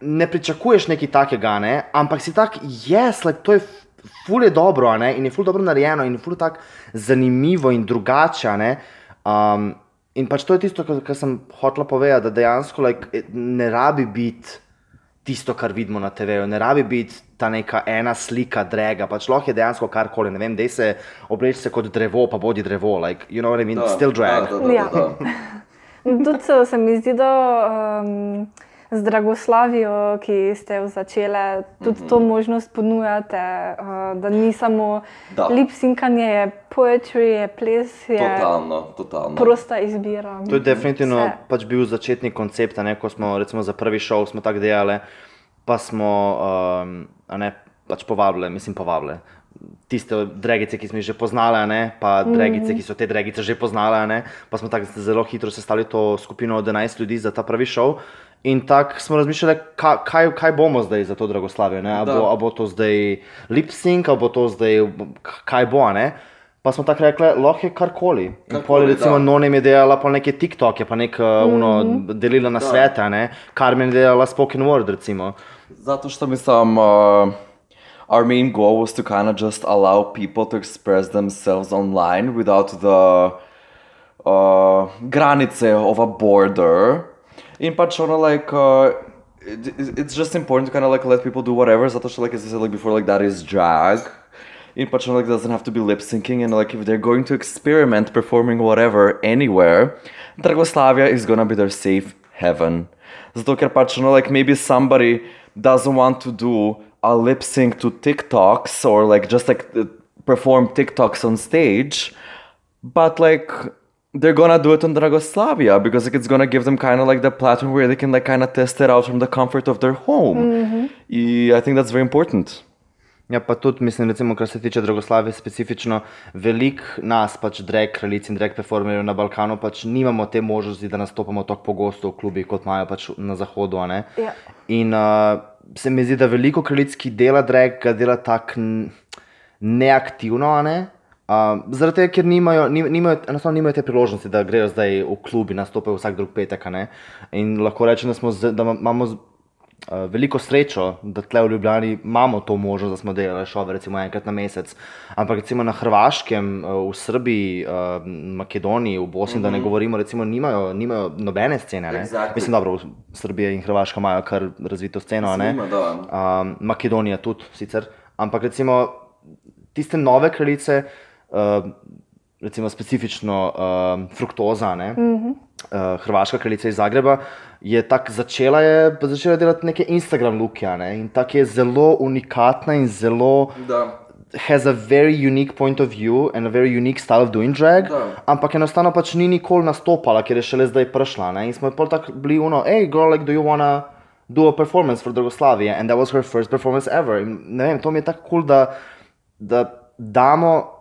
ne pričakuješ nekaj takega, ne? ampak si tak, yes, like, to je ful je dobro, ne? in je ful dobro narejeno, in je ful tako zanimivo in drugače. ne. Um, in pač to je tisto, kar kar sem hotela povedati, da dejansko like, eh, ne rabi biti tisto, kar vidimo na TV-ju, ne rabi biti ta neka ena slika drega, pač lahko je dejansko karkoli, ne vem, dej se obleči se kot drevo, pa bodi drevo, like, you know what I mean, still drag. Da, da, da, Ja. da. Tudi se, se mi zdi, da um, z Dragoslavijo, ki ste jo začeli, tudi mm -hmm. to možnost ponujate, uh, da ni samo Da. lipsinkanje, je poetry, je ples, je Totalno, totalno. prosta izbira. To je definitivno Vse. pač bil začetni koncept, a ne, ko smo recimo za prvi šov smo tako delali, pa smo um, a ne, pač povabili, mislim povabili. Tiste dregice, ki smo jih že poznali, a ne, pa dregice, ki so te dregice že poznali, a ne, pa smo tako zelo hitro sestavili to skupino od 11 ljudi za ta prvi šov. In tako smo razmišljali, ka, kaj, kaj bomo zdaj za to Dragoslavijo. ne, A Da. bo, bo to zdaj lip sync, ali bo to zdaj kaj bo. a ne. Pa smo tako rekli, lahko je karkoli. In pol Karkoli, je recimo da. Nonem je delala pa neke TikToke, pa nek uh, uno, delila na svete, a ne. Carmen je delala spoken word, recimo. Zato što mislim, uh, our main goal was to kind of just allow people to express themselves online without the uh, granice of a border. In pač like uh, it, it- it's just important to kind of like let people do whatever. Zato like as I said like before like that is drag. In pač like doesn't have to be lip syncing and like if they're going to experiment performing whatever anywhere, Dragoslavia is gonna be their safe heaven. Zato ker pač ono like maybe somebody doesn't want to do a lip sync to TikToks or like just like perform TikToks on stage, but like they're gonna do it on Dragoslavia because like it's gonna give them kind of like the platform where they can like kind of test it out from the comfort of their home. I, I think that's very important. Ja, pa tudi, mislim, recimo, kar se tiče Dragoslavije specifično, veliko nas, pač drag kraljic in drag performerjev na Balkanu, pač nimamo te možnosti, da nastopamo tako pogosto v klubih, kot imajo pač na zahodu. a ne. Ja. In uh, se mi zdi, da veliko kraljic, ki dela drag, ga dela tako neaktivno, a ne. Uh, zaradi tega, ker nimajo, nim- nimajo, enostavno nimajo te priložnosti, da grejo zdaj v klub in nastopajo vsak drug petek. In lahko rečem, da, smo z, da ma- imamo z- Uh, veliko srečo, da tle v Ljubljani imamo to možnost, da smo delali šove, recimo enkrat na mesec. Ampak recimo na Hrvaškem, uh, v Srbiji, uh, Makedoniji, v Bosni, mm -hmm. da ne govorimo, recimo nimajo, nimajo nobene scene. ne. Exactly. Mislim, dobro, v Srbiji in Hrvaška imajo kar razvito sceno. a ne. Ima, da. Um, Makedonija tudi sicer. Ampak recimo tiste nove kraljice, uh, recimo specifično uh, fruktoza, ne, mm -hmm. uh, hrvaška kraljica iz Zagreba, je tako začela, je, začela delati neke Instagram luke, a ne, in tako je zelo unikatna in zelo. Da. Has a very unique point of view and a very unique style of doing drag, Da. ampak enostavno pač ni nikoli nastopala, ker je šele zdaj prišla. Ne? In smo pol tako bili uno, hej, girl, like, do you wanna do a performance for Dragoslavia? And that was her first performance ever. In, ne vem, to mi je tako kul, cool, da, da damo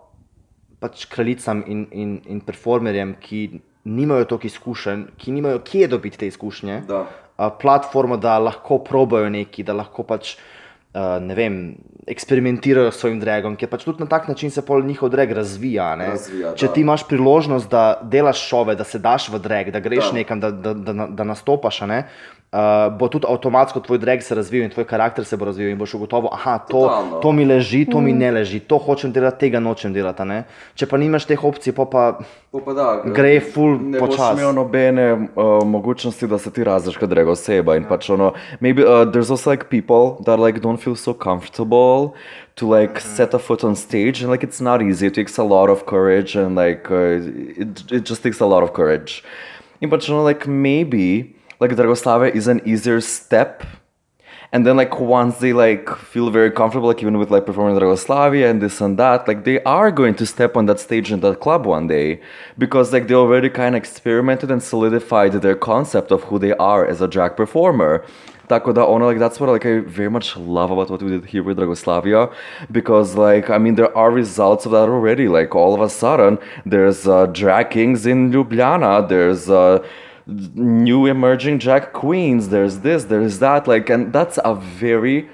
pač kraljicam in, in, in performerjem, ki nimajo toliko izkušenj, ki nimajo kje dobiti te izkušnje, Da. a, platformo, da lahko probajo neki, da lahko pač. Uh, ne vem, eksperimentirajo s svojim dragom, ker pač tudi na tak način se pol njihov drag razvija. ne. Razvija, Če da. ti imaš priložnost, da delaš šove, da se daš v drag, da greš Da. nekam, da, da, da, da nastopaš, ne, uh, bo tudi avtomatsko tvoj drag se razvil in tvoj karakter se bo razvil in boš ugotovil, aha, to, to mi leži, to mi ne leži, to hočem delati, tega nočem delati. a Ne? Če pa nimaš teh opcij, pa pa To pa da, Gre ful ne boš počas. imel nobene uh, mogućnosti da se ti razliš kot draga oseba in pač ono, maybe uh, there's also like people that like don't feel so comfortable to like set a foot on stage and like it's not easy, it takes a lot of courage and like uh, it, it just takes a lot of courage. In pač ono, like maybe like Dragoslave is an easier step and then like once they like feel very comfortable like even with like performing Dragoslavia and this and that like they are going to step on that stage in that club one day because like they already kind of experimented and solidified their concept of who they are as a drag performer Tako da ono, like that's what like I very much love about what we did here with Dragoslavia, because like I mean there are results of that already. Like all of a sudden, there's uh, drag kings in Ljubljana. There's uh, new emerging drag queens. There's this, there's that. Like, and that's a very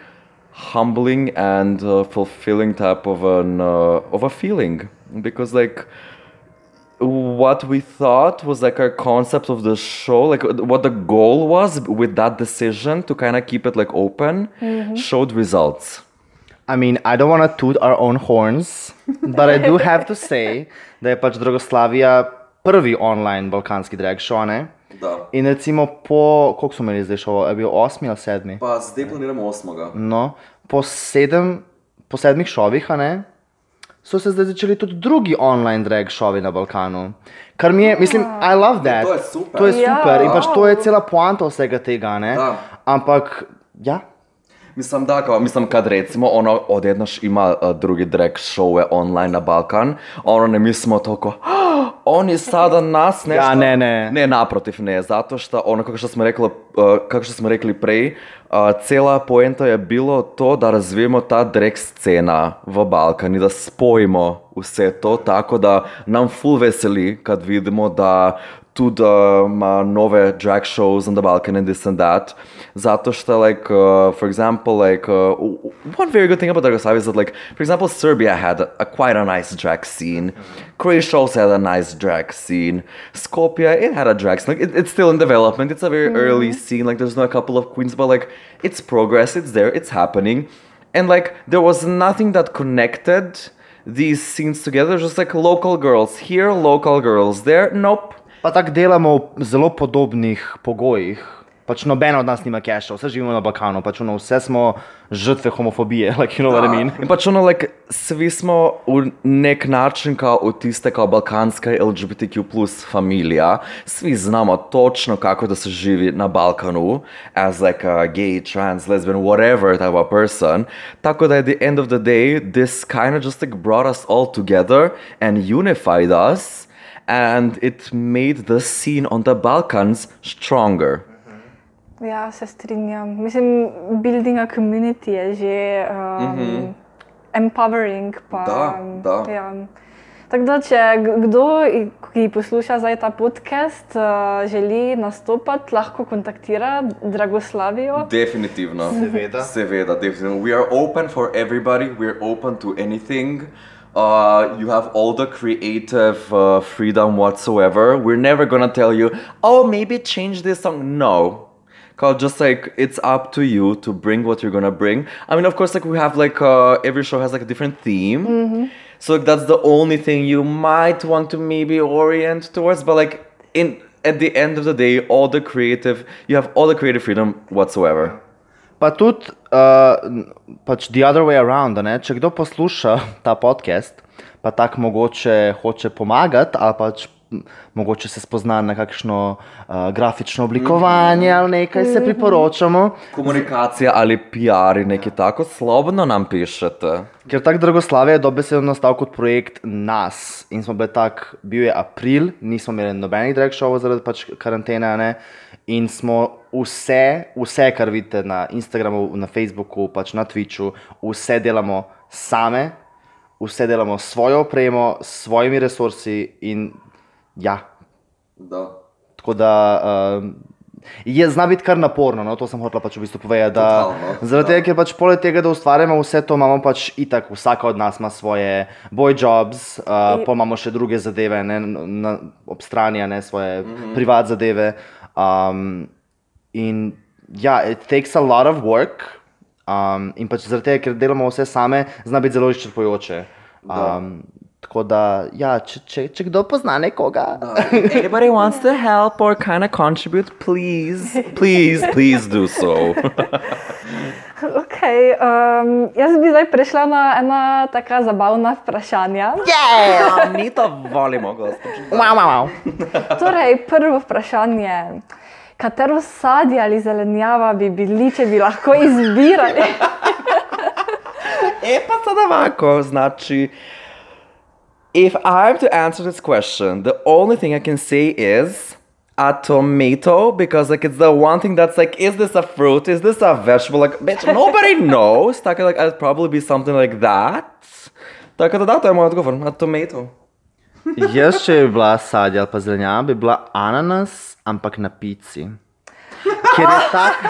humbling and uh, fulfilling type of an uh, of a feeling because like what we thought was like our concept of the show like what the goal was with that decision to kind of keep it like open showed results I mean, I don't want to toot our own horns, but I do have to say da je pač Dragoslavija prvi online balkanski drag show, ne? Da In recimo po, koliko smo imeli zdaj šov, je bil osmi ali sedmi? pa zdaj planiramo osmoga No, po, sedem, po sedmih šovih, a ne, so se zdaj začeli tudi drugi online drag šovi na Balkanu. Kar mi je, mislim, I love that. To je super. To je Ja. super in pač to je cela poanta vsega tega, ne. Da. Ampak, ja. Mislim da, kao, mislim kad recimo ono odjednaš ima uh, drugi drag showe online na Balkan, ono ne mi smo toliko, "Ah, oni sada nas nešto... Ja, ne, ne. Ne, naprotiv ne, zato što ono kako što smo rekli, kako što smo rekli prej, uh, cela poenta je bilo to da razvijemo ta drag scena v Balkan i da spojimo vse to, tako da nam full veseli kad vidimo da tudi uh, ima nove drag shows on the Balkan and this and that. Zato što, like, uh, for example, like, uh, one very good thing about Dragoslavia is that, like, for example, Serbia had a, a quite a nice drag scene. Croatia also had a nice drag scene. Skopje, it had a drag scene. Like, it, it's still in development. It's a very early scene. Like, there's not a couple of queens, but, like, it's progress. It's there. It's happening. And, like, there was nothing that connected these scenes together, just like local girls here, local girls there. Nope. Pa tako delamo v zelo podobnih pogojih. Pač noben od nas nima keša, vse živimo na Balkanu, pač ono, vse smo žrtve homofobije, like, you know what I mean. In pač ono, like, svi smo v nek način kao v tiste kao balkanska LGBTQ plus familija. Svi znamo točno kako da se živi na Balkanu as like a gay, trans, lesbian, whatever type of person. Tako da at the end of the day, this kind of just like brought us all together and unified us. And it made the scene on the Balkans stronger. Ja, se strinjam. Mislim, building a community je že um, mm -hmm. empowering. Pa, Da, da. Ja. Tako da, če kdo, ki posluša zdaj ta podcast, uh, želi nastopati, lahko kontaktira Dragoslavijo. Definitivno. Seveda. Seveda, definitivno. We are open for everybody. We're open to anything. Uh, you have all the creative uh, freedom whatsoever. We're never gonna tell you, oh, maybe change this song. No. Cause just like it's up to you to bring what you're gonna bring. I mean, of course, like we have like uh, every show has like a different theme. So like, that's the only thing you might want to maybe orient towards. But like in at the end of the day, all the creative you have all the creative freedom whatsoever. Pa tudi uh, pač the other way around, ne? če kdo posluša ta podcast, pa tako mogoče hoče pomagati, ali pač mogoče se spozna na kakšno uh, grafično oblikovanje ali nekaj, se priporočamo. Komunikacija ali PR, nekaj tako, slobodno nam pišete. Ker tako Dragoslavje je dobesedno nastal kot projekt nas in smo bili tak, bil je april, nismo imeli nobenih drag showov zaradi pač karantene, ne? in smo vse, vse, kar vidite na Instagramu, na Facebooku, pač na Twitchu, vse delamo same, vse delamo s svojo opremo, s svojimi resursi in ja, Da. Tako da um, je zna biti kar naporno, no? to sem hotel pač v bistvu povedati. Da, Totalno, zaradi tega, ker pač poleg tega, da ustvarjamo vse to, imamo pač itak, vsaka od nas ima svoje boy jobs, uh, pa imamo še druge zadeve, ne, na, ob strani, ne svoje mm -hmm. privat zadeve. Um, in ja, it takes a lot of work. Um, in pač zaradi tega, ker delamo vse same, zna biti zelo izčrpujoče. Um, tako da, ja, če, če, če kdo pozna nekoga. Anybody wants to help or kind of contribute, please, please, please do so. Okay, um, jaz bi zdaj prešla na ena taka zabavna vprašanja. yeah, mi to volimo, gospod. Wow, wow, wow. Torej, prvo vprašanje. Katero sadje ali zelenjava bi bili, če bi lahko izbirali? E pa sad ovako, znači, if I have to answer this question, the only thing I can say is a tomato because like it's the one thing that's like, is this a fruit? Is this a vegetable? Like, bitch, nobody knows. Tako like I'd probably be something like that. Tako da da, to je moj odgovor, a tomato. Jaz, če bi bila sadja ali pa zelenjava, bi bila ananas, ampak na pici. Ker je tak,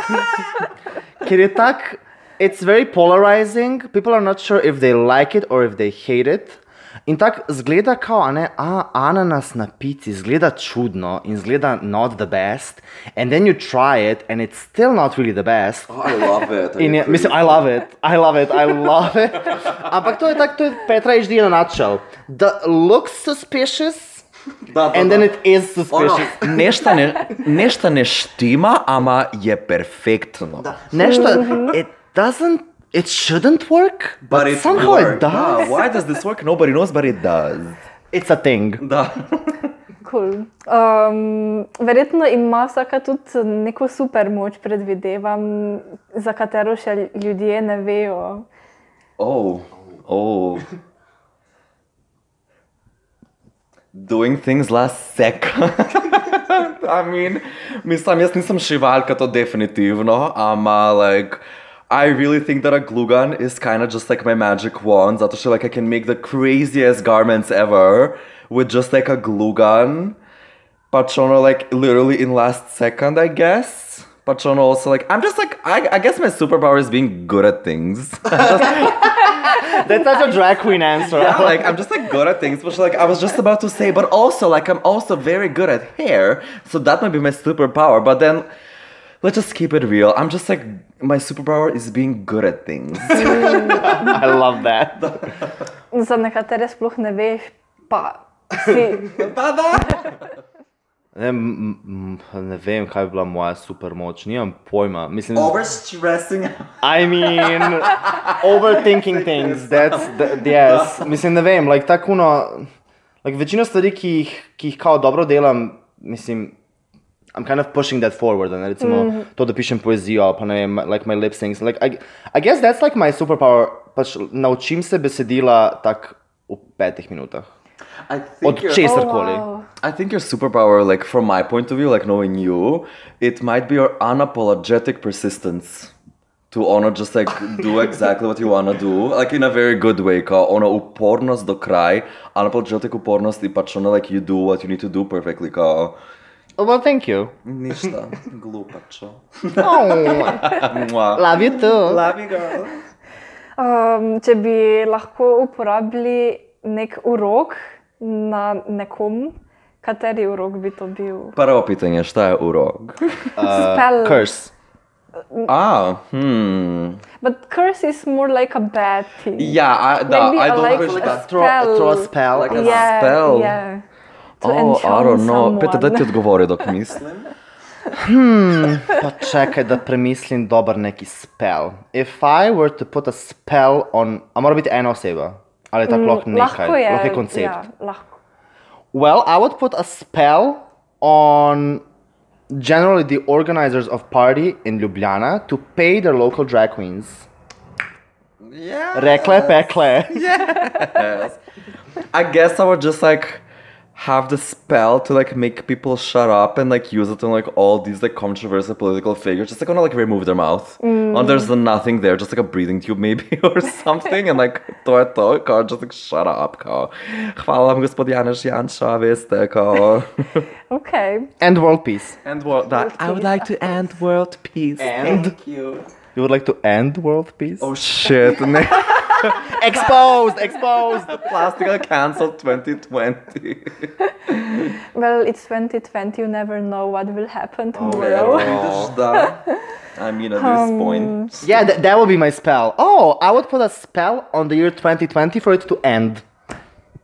ker je tak, it's very polarizing. People are not sure if they like it or if they hate it. In tako zgleda, kao, a ne, a, ananas na pici, zgleda čudno in zgleda not the best. And then you try it and it's still not really the best. Oh, I love it. In je, mislim, I love it, I love it, I love it. Ampak to je tako, to je Petra HD in a nutshell. That looks suspicious, and then it is suspicious. Nešto ne, nešto ne štima, ama je perfektno. Nešto, it doesn't, it shouldn't work, but, it somehow it worked. does. Da, why does this work? Nobody knows, but it does. It's a thing. Da. Cool. Um, verjetno ima vsaka tudi neko super moč, predvidevam, za katero še ljudje ne vejo. Oh, oh. Doing things last second. I mean, mislim, jaz nisem šivalka, to definitivno, ama like. I really think that a glue gun is kind of just like my magic wand. Zato što like I can make the craziest garments ever with just like a glue gun. Pač ono like literally in last second, I guess. Pač ono also like I'm just like I, I guess my superpower is being good at things. That's such a drag queen answer. yeah, like I'm just like good at things, which like I was just about to say, but also like I'm also very good at hair, so that might be my superpower. But then let's just keep it real. I'm just like my superpower is being good at things. I love that. Za nekatere sploh ne veš, pa si. Ne, m- m- ne vem, kaj bi bila moja supermoč, nimam pojma. Mislim, Overstressing. I mean, overthinking things, that's, that, yes. Mislim, ne vem, like, tako no, like, večino stvari, ki jih, ki jih kao dobro delam, mislim, I'm kind of pushing that forward, ne, recimo, mm. to, da pišem poezijo, ali pa ne vem, like my lip syncs, like, I, I guess that's like my superpower, pač naučim se besedila tak v petih minutah. I Od think, you're, Oh, wow. I think your superpower, like from my point of view, like knowing you, it might be your unapologetic persistence to ono just like do exactly what you wanna do, like in a very good way. Kao ono upornost do kraj, unapologetic upornost i pač ono like you do what you need to do perfectly. Kao Oh, well, thank you. ništa, glupačo. Oh, Mua. love you too. Love you, girl. Um, če bi lahko uporabili nek urok na nekomu, kateri urok bi to bil? Prvo pitanje, šta je urok? Spell. Curse. Ah, hmm. But curse is more like a bad thing. Yeah, I, da, Maybe I a don't like wish a that. Throw, throw a spell. Like a yeah, spell. Yeah. Oh, don't know. Peter, da ti odgovori dok mislim. Pa čakaj, da premislim dober neki spell. If I were to put a spell on, a mora biti ena oseba. Ali tako lahko nekaj, Lahko je, lahko je koncept. Ja, lahko. Well, I would put a spell on generally the organizers of party in Ljubljana to pay their local drag queens. Yeah. Rekle, pekle. Yes. I guess I would just like have the spell to like make people shut up and like use it on like all these like controversial political figures. Just like wanna like remove their mouth. Mm. And there's nothing there, just like a breathing tube maybe or something. And like to je to, kao, just like shut up, kao. Hvala vam gospod Janeš Janša, veste, kao. Okay. And world peace. and world that I would like to end world peace. And? Thank you. You would like to end world peace? Oh shit. ne- exposed, exposed. Plastica cancelled 2020. Well, it's 2020. You never know what will happen Oh, tomorrow. I mean, at this point. Yeah, th- that would be my spell. Oh, I would put a spell on the year 2020 for it to end.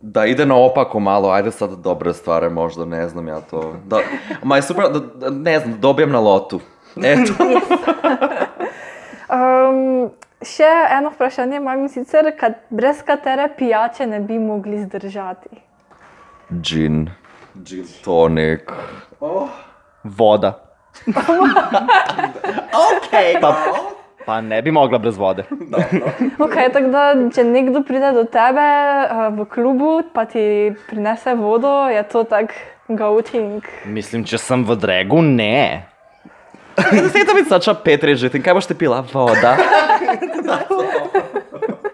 Da ide naopako malo, ajde sad dobre stvari, možda, ne znam ja to. Da, ma je super, da, da, ne znam, dobijem na lotu. Eto. Um, še eno vprašanje imam in sicer, kat, brez katere pijače ne bi mogli zdržati. Gin. Gin tonic. Voda. ok, pa, pa ne bi mogla brez vode. Okay, tako da, če nekdo pride do tebe uh, v klubu, pa ti prinese vodo, je to tak go-ting. Mislim, če sem v dregu, ne. Zdaj to biti sača Petri že, in kaj boš ti pila? Voda.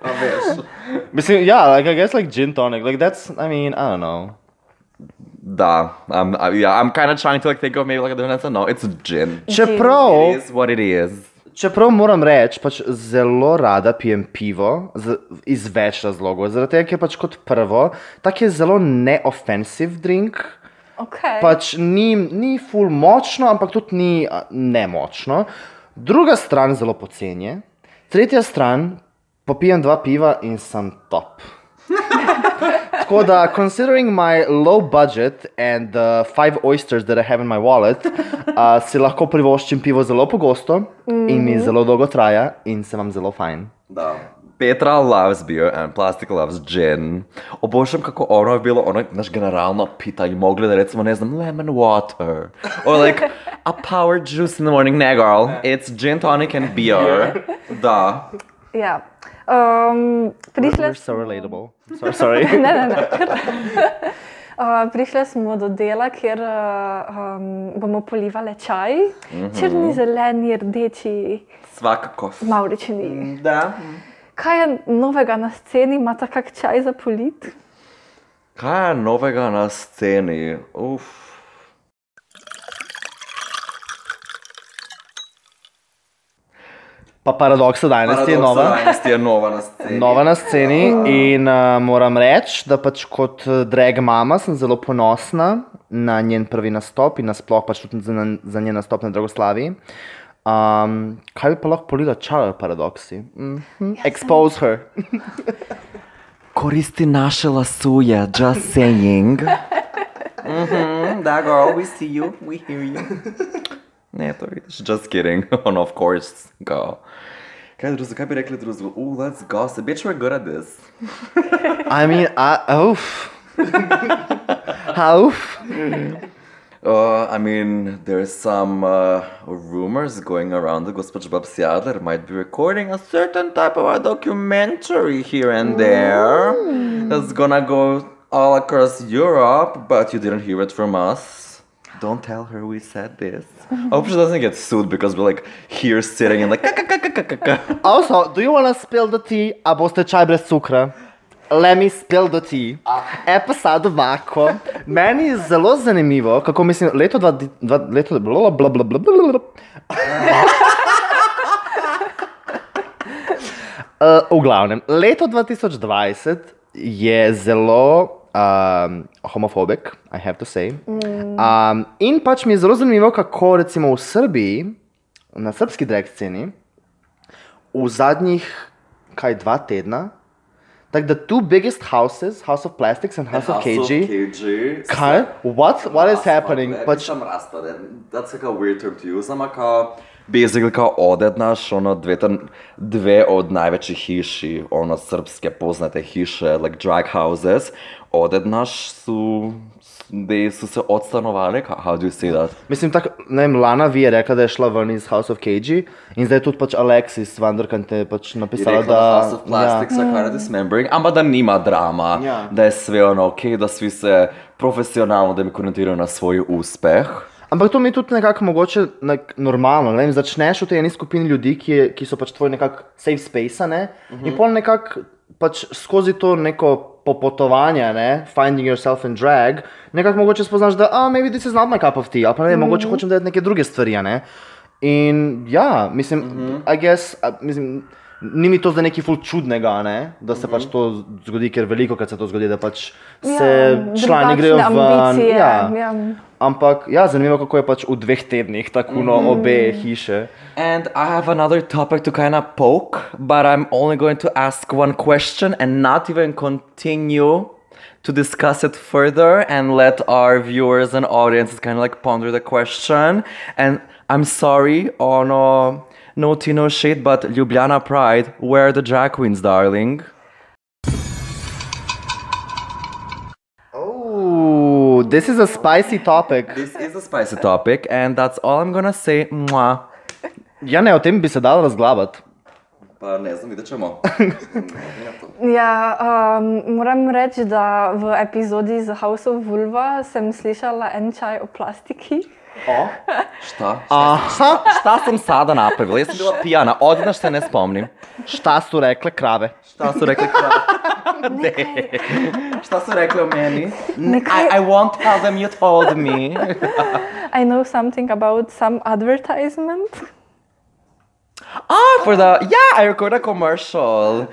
A veš. Mislim, ja, like, I guess like gin tonic. Like that's, I mean, I don't know. Da, I'm, I, yeah, I'm kind of trying to like think of maybe like a different answer. No, it's gin. Čeprav, It is what it is. čeprav moram reči, pač zelo rada pijem pivo z, iz več razlogov. Zaradi tega, ker pač kot prvo, tak je zelo neoffensive drink. Okay. Pač ni, ni full močno, ampak tudi ni nemočno. Druga stran zelo poceni, tretja stran popijem dva piva in sem top. Tako da, considering my low budget and the five oysters that I have in my wallet, uh, si lahko privoščim pivo zelo pogosto in mi zelo dolgo traja in se vam zelo fajn. Da. Petra loves beer and Plastic loves gin. Obožujem kako ono je bilo, ono naš generalno pitanje, mogli da recimo, ne znam, lemon water. Or like a power juice in the morning. Ne, girl, it's gin tonic and beer. Da. Ja. Um, prišle, We're so relatable. Sorry, sorry. ne, ne, ne. Uh, prišle smo do dela, kjer uh, um, bomo polivali čaj, mm -hmm. črni, zeleni, rdeči, Svakako. maurični. Da. Kaj je novega na sceni, imate kak čaj za polit? Kaj je novega na sceni? Uf. Pa paradoksa danes je nova. Danes je nova na sceni. Nova na sceni in uh, moram reči, da pač kot eh, drag mama sem zelo ponosna na njen prvi nastop in nasploh pač tudi za, za njen nastop na Dragoslavi. Um, kaj bi pa lahko polila čar paradoksi? Mm -hmm. Expose her. Koristi naše lasuje, just saying. Mhm, that girl, we see you, we hear you. Ne, to vidiš, just kidding. On of course, go. Kaj, druzo, kaj bi rekli drugo? Ooh, let's gossip. Bitch, we're good at this. I mean, I, oof. oof. Uh, I mean, there's some uh, rumors going around that Gospod Babsiadler might be recording a certain type of a documentary here and there that's gonna go all across Europe, but you didn't hear it from us. Don't tell her we said this. I hope she doesn't get sued because we're like here sitting and like. Also, do you want to spill the tea? A the brez cukra? Let me spill the tea. E pa sad ovako. Meni je zelo zanimivo, kako mislim, leto dva, dva leto, bla, bla, bla, bla, bla, bla. Uh, v glavnem, leto 2020 je zelo um, homofobik, I have to say. Um, in pač mi je zelo zanimivo, kako recimo v Srbiji, na srbski drag sceni, v zadnjih kaj dva tedna, tako da two biggest houses, House of Plastics and House, of KG, kaj, what, what is happening? Pač, Pač, raspada, that's like a weird term to use, ampak kao, basically kao odednaš, ono dve, dve od najvećih hiši, ono srpske poznate hiše, like drag houses, odednaš su, they su se odstanovali, how, how do you say that? mislim, tak, ne vem, Lana Vi je rekla, da je šla ven iz House of KG in zdaj tudi pač Alexis Vanderkant je pač napisala, rekla da... House of Plastics are kind of dismembering, ampak da nima drama, Ja. da je sve ono ok, da svi se profesionalno dekomentirajo na svoj uspeh. Ampak to mi je tudi nekako mogoče nek, normalno. Ne začneš v tej eni skupini ljudi, ki, je, ki so pač tvoj nekak safe space, a ne? Uh -huh. in pol nekako pač skozi to neko popotovanje, ne? finding yourself in drag, nekako mogoče spoznaš, da, ah, maybe this is not my cup of tea, ali pa ne vem, mogoče hočem delati neke druge stvari, a ne. In ja, mislim, uh -huh. I guess, a, mislim, ni mi to zdaj nekaj ful čudnega, a ne? da se uh -huh. pač to zgodi, ker veliko krat se to zgodi, da pač se Ja, člani grejo drugačne ven. ambicije, Ja. ja. Ampak ja, zanimivo, kako je pač v dveh tednih tako no, obe hiše. And I have another topic to kind of poke, but I'm only going to ask one question and not even continue to discuss it further and let our viewers and audiences kind of like ponder the question. And I'm sorry, oh no, tea, no shade, but Ljubljana Pride, where are the drag queens, darling? Oh, this is a spicy topic. This is a spicy topic, and that's all I'm gonna say. Mwah. Ja, ne, o tem bi se dal razglabati. Pa ne znam, vidjet ćemo. Ja, um, moram reči, da v epizodi z House of Vulva sem slišala en čaj o plastiki. Šta? Šta, šta sam sada napravila? Ja sam bila pijana, odnaš se ne spomnim. Šta su rekle krave? Šta su rekli Ne. Šta su rekli o meni? Nekaj- I, I won't tell them you told me. I know something about some advertisement. Ah, for the yeah, I record a commercial.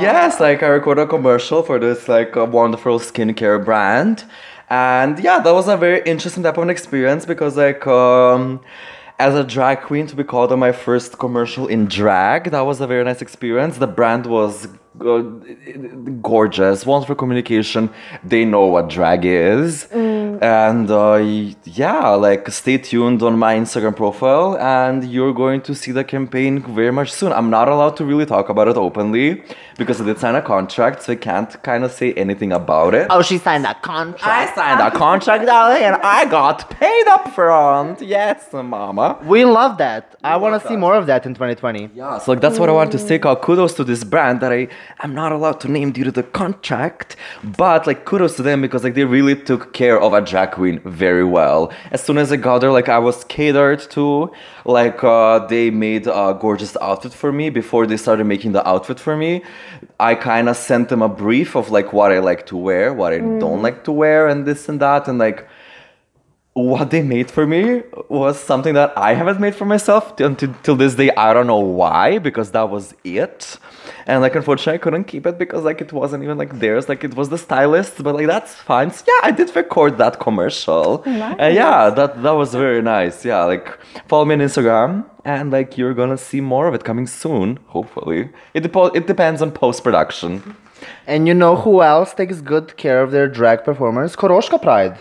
Yes, like I record a commercial for this like a wonderful skincare brand, and yeah, that was a very interesting type of an experience because like um, as a drag queen to be called on my first commercial in drag, that was a very nice experience. The brand was uh, gorgeous, wonderful communication. They know what drag is, and uh, yeah, like stay tuned on my Instagram profile, and you're going to see the campaign very much soon. I'm not allowed to really talk about it openly because they signed a contract, so I can't kind of say anything about it. Oh, she signed that contract. I signed a contract, darling, and I got paid up front. Yes, mama. We love that. I want to see more of that in 2020. Yeah, so like that's what I wanted to say. Call kudos to this brand that I am not allowed to name due to the contract, but like kudos to them because like they really took care of a drag queen very well. As soon as I got there, like I was catered to. Like uh, they made a gorgeous outfit for me before they started making the outfit for me. I kind of sent them a brief of like what I like to wear, what I mm. don't like to wear, and this and that, and like what they made for me was something that I haven't made for myself until till, this day. I don't know why, because that was it. And like, unfortunately, I couldn't keep it because like it wasn't even like theirs. Like it was the stylist, but like that's fine. So, yeah, I did record that commercial. And yeah, that that was very nice. Yeah, like follow me on Instagram, and like you're gonna see more of it coming soon. Hopefully, it depo- it depends on post production. And you know who else takes good care of their drag performers? Koroška Pride.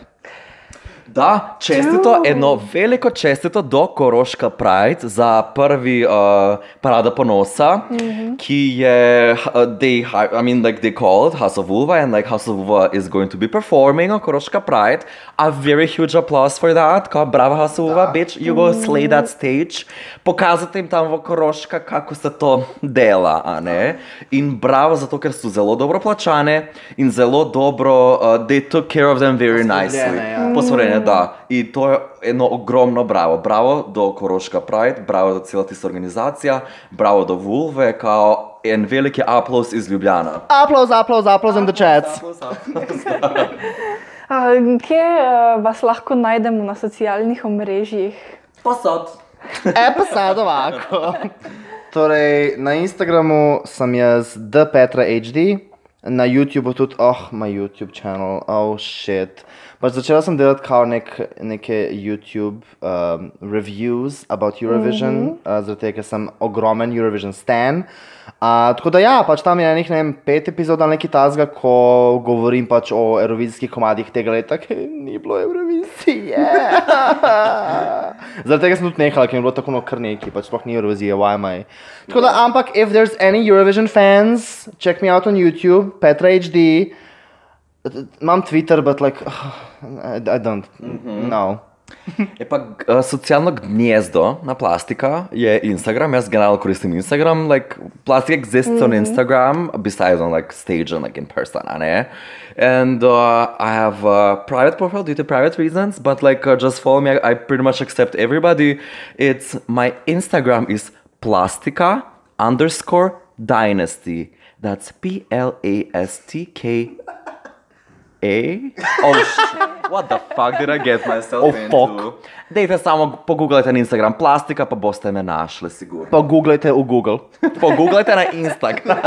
Da, čestito, eno veliko čestito do Koroška Pride za prvi uh, parada ponosa, mm -hmm. ki je, uh, they, I mean, like they called House of Vulva, and like House of Vulva is going to be performing on Koroška Pride. A very huge applause for that. Kao, brava House of Vulva, bitch, you go slay that stage. Pokazati jim tam v Koroška, kako se to dela, a ne? In bravo, zato ker so zelo dobro plačane in zelo dobro, uh, they took care of them very nicely. ja. Posvorene, da. In to je eno ogromno bravo. Bravo do Koroška Pride, bravo do cela tista organizacija, bravo do Vulve, kao en veliki aplaus iz Ljubljana. Applause, applause, applause in the chats. A, kje uh, vas lahko najdemo na socialnih omrežjih? Posod. E pa sad ovako. Torej, na Instagramu sem jaz ThePetraHD, na YouTubu tudi, oh, moj YouTube channel, oh shit. Pač začela sem delati kao nek, neke YouTube um, reviews about Eurovision, mm -hmm. uh, zaradi tega, ker sem ogromen Eurovision stan. Uh, tako da ja, pač tam je enih, ne vem, pet epizod ali nekaj tazga, ko govorim pač o eurovizijskih komadih tega leta, ki ni bilo Eurovizije. Zaradi tega sem tudi nehala, ker je bilo tako no kar nekaj, pač sploh ni Eurovizije, why am I? Tako da, ampak, if there's any Eurovision fans, check me out on YouTube, Petra HD. Imam Twitter, but like, I, I don't, no. Je pa uh, socialno gnezdo na plastika je Instagram. Jaz generalno koristim Instagram. Like, plastic exists on Instagram besides on like stage and like in person, a ne? And uh, I have a private profile due to private reasons, but like uh, just follow me. I, I pretty much accept everybody. It's my Instagram is plastica underscore dynasty. That's P L A S T K A? Oh, sh- what the fuck did I get myself Oh, into? fuck. Dejte samo pogooglajte na Instagram plastika, pa boste me našli, sigurno. Pa googlajte v Google. Pogooglajte na Instagram.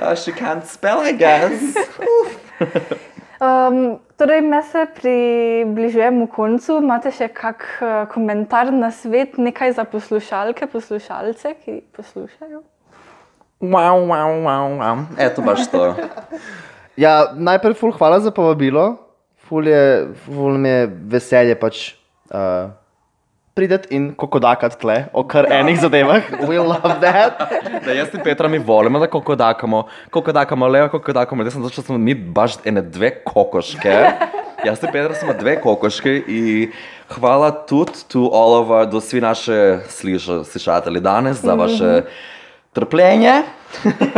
uh, she can't spell, I guess. Um, torej, me se približujemo koncu. Imate še kak uh, komentar na svet, nekaj za poslušalke, poslušalce, ki poslušajo? Wow, wow, wow, wow. Eto baš to. Ja, najprej ful hvala za povabilo. Ful, je, ful mi je veselje pač uh, prideti in kokodakati tle o kar enih zadevah. We love that. Da jaz in Petra mi volimo, da kokodakamo, kokodakamo levo, kokodakamo desno, zato smo mi baš ene dve kokoške. Jaz in Petra smo dve kokoške i hvala tudi to all of our, do svi naše sliša, slišatelji danes za vaše trpljenje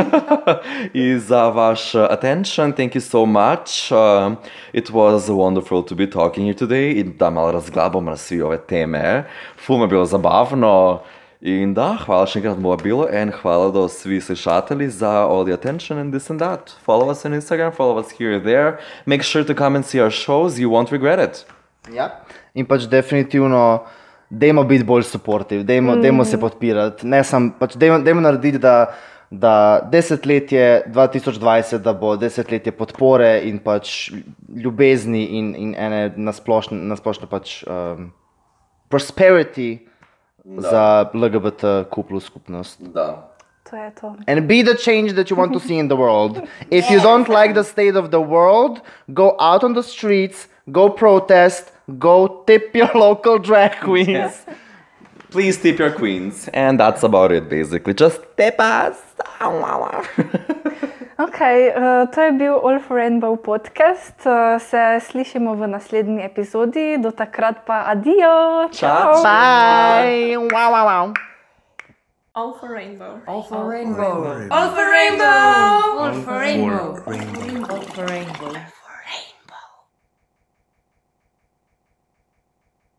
i za vaš uh, attention. Thank you so much. Um, it was wonderful to be talking here today in da malo razglabamo na svi ove teme. Ful je bilo zabavno. In da, hvala še enkrat povabilo in hvala do svi slušatelji za all the attention and this and that. Follow us on Instagram, follow us here and there. Make sure to come and see our shows, you won't regret it. Ja. In pač definitivno, dajmo biti bolj supportive, dajmo, mm. dajmo se podpirati. Ne sam, pač dajmo, dajmo narediti, da, da desetletje 2020, da bo desetletje podpore in pač ljubezni in, in ene nasplošno, nasplošno pač um, prosperity da. za LGBTQ skupnost. Da. To je to. And be the change that you want to see in the world. If you don't like the state of the world, go out on the streets, go protest, go tip your local drag queens. Please tip your queens. And that's about it basically. Just tip us. Okay, uh, to je bil All for Rainbow podcast. Uh, se slišimo v naslednji epizodi, do takrat pa adijo. Ciao. Bye. Wow, wow, wow. All for rainbow. All for rainbow. All for rainbow. All for rainbow. All for rainbow.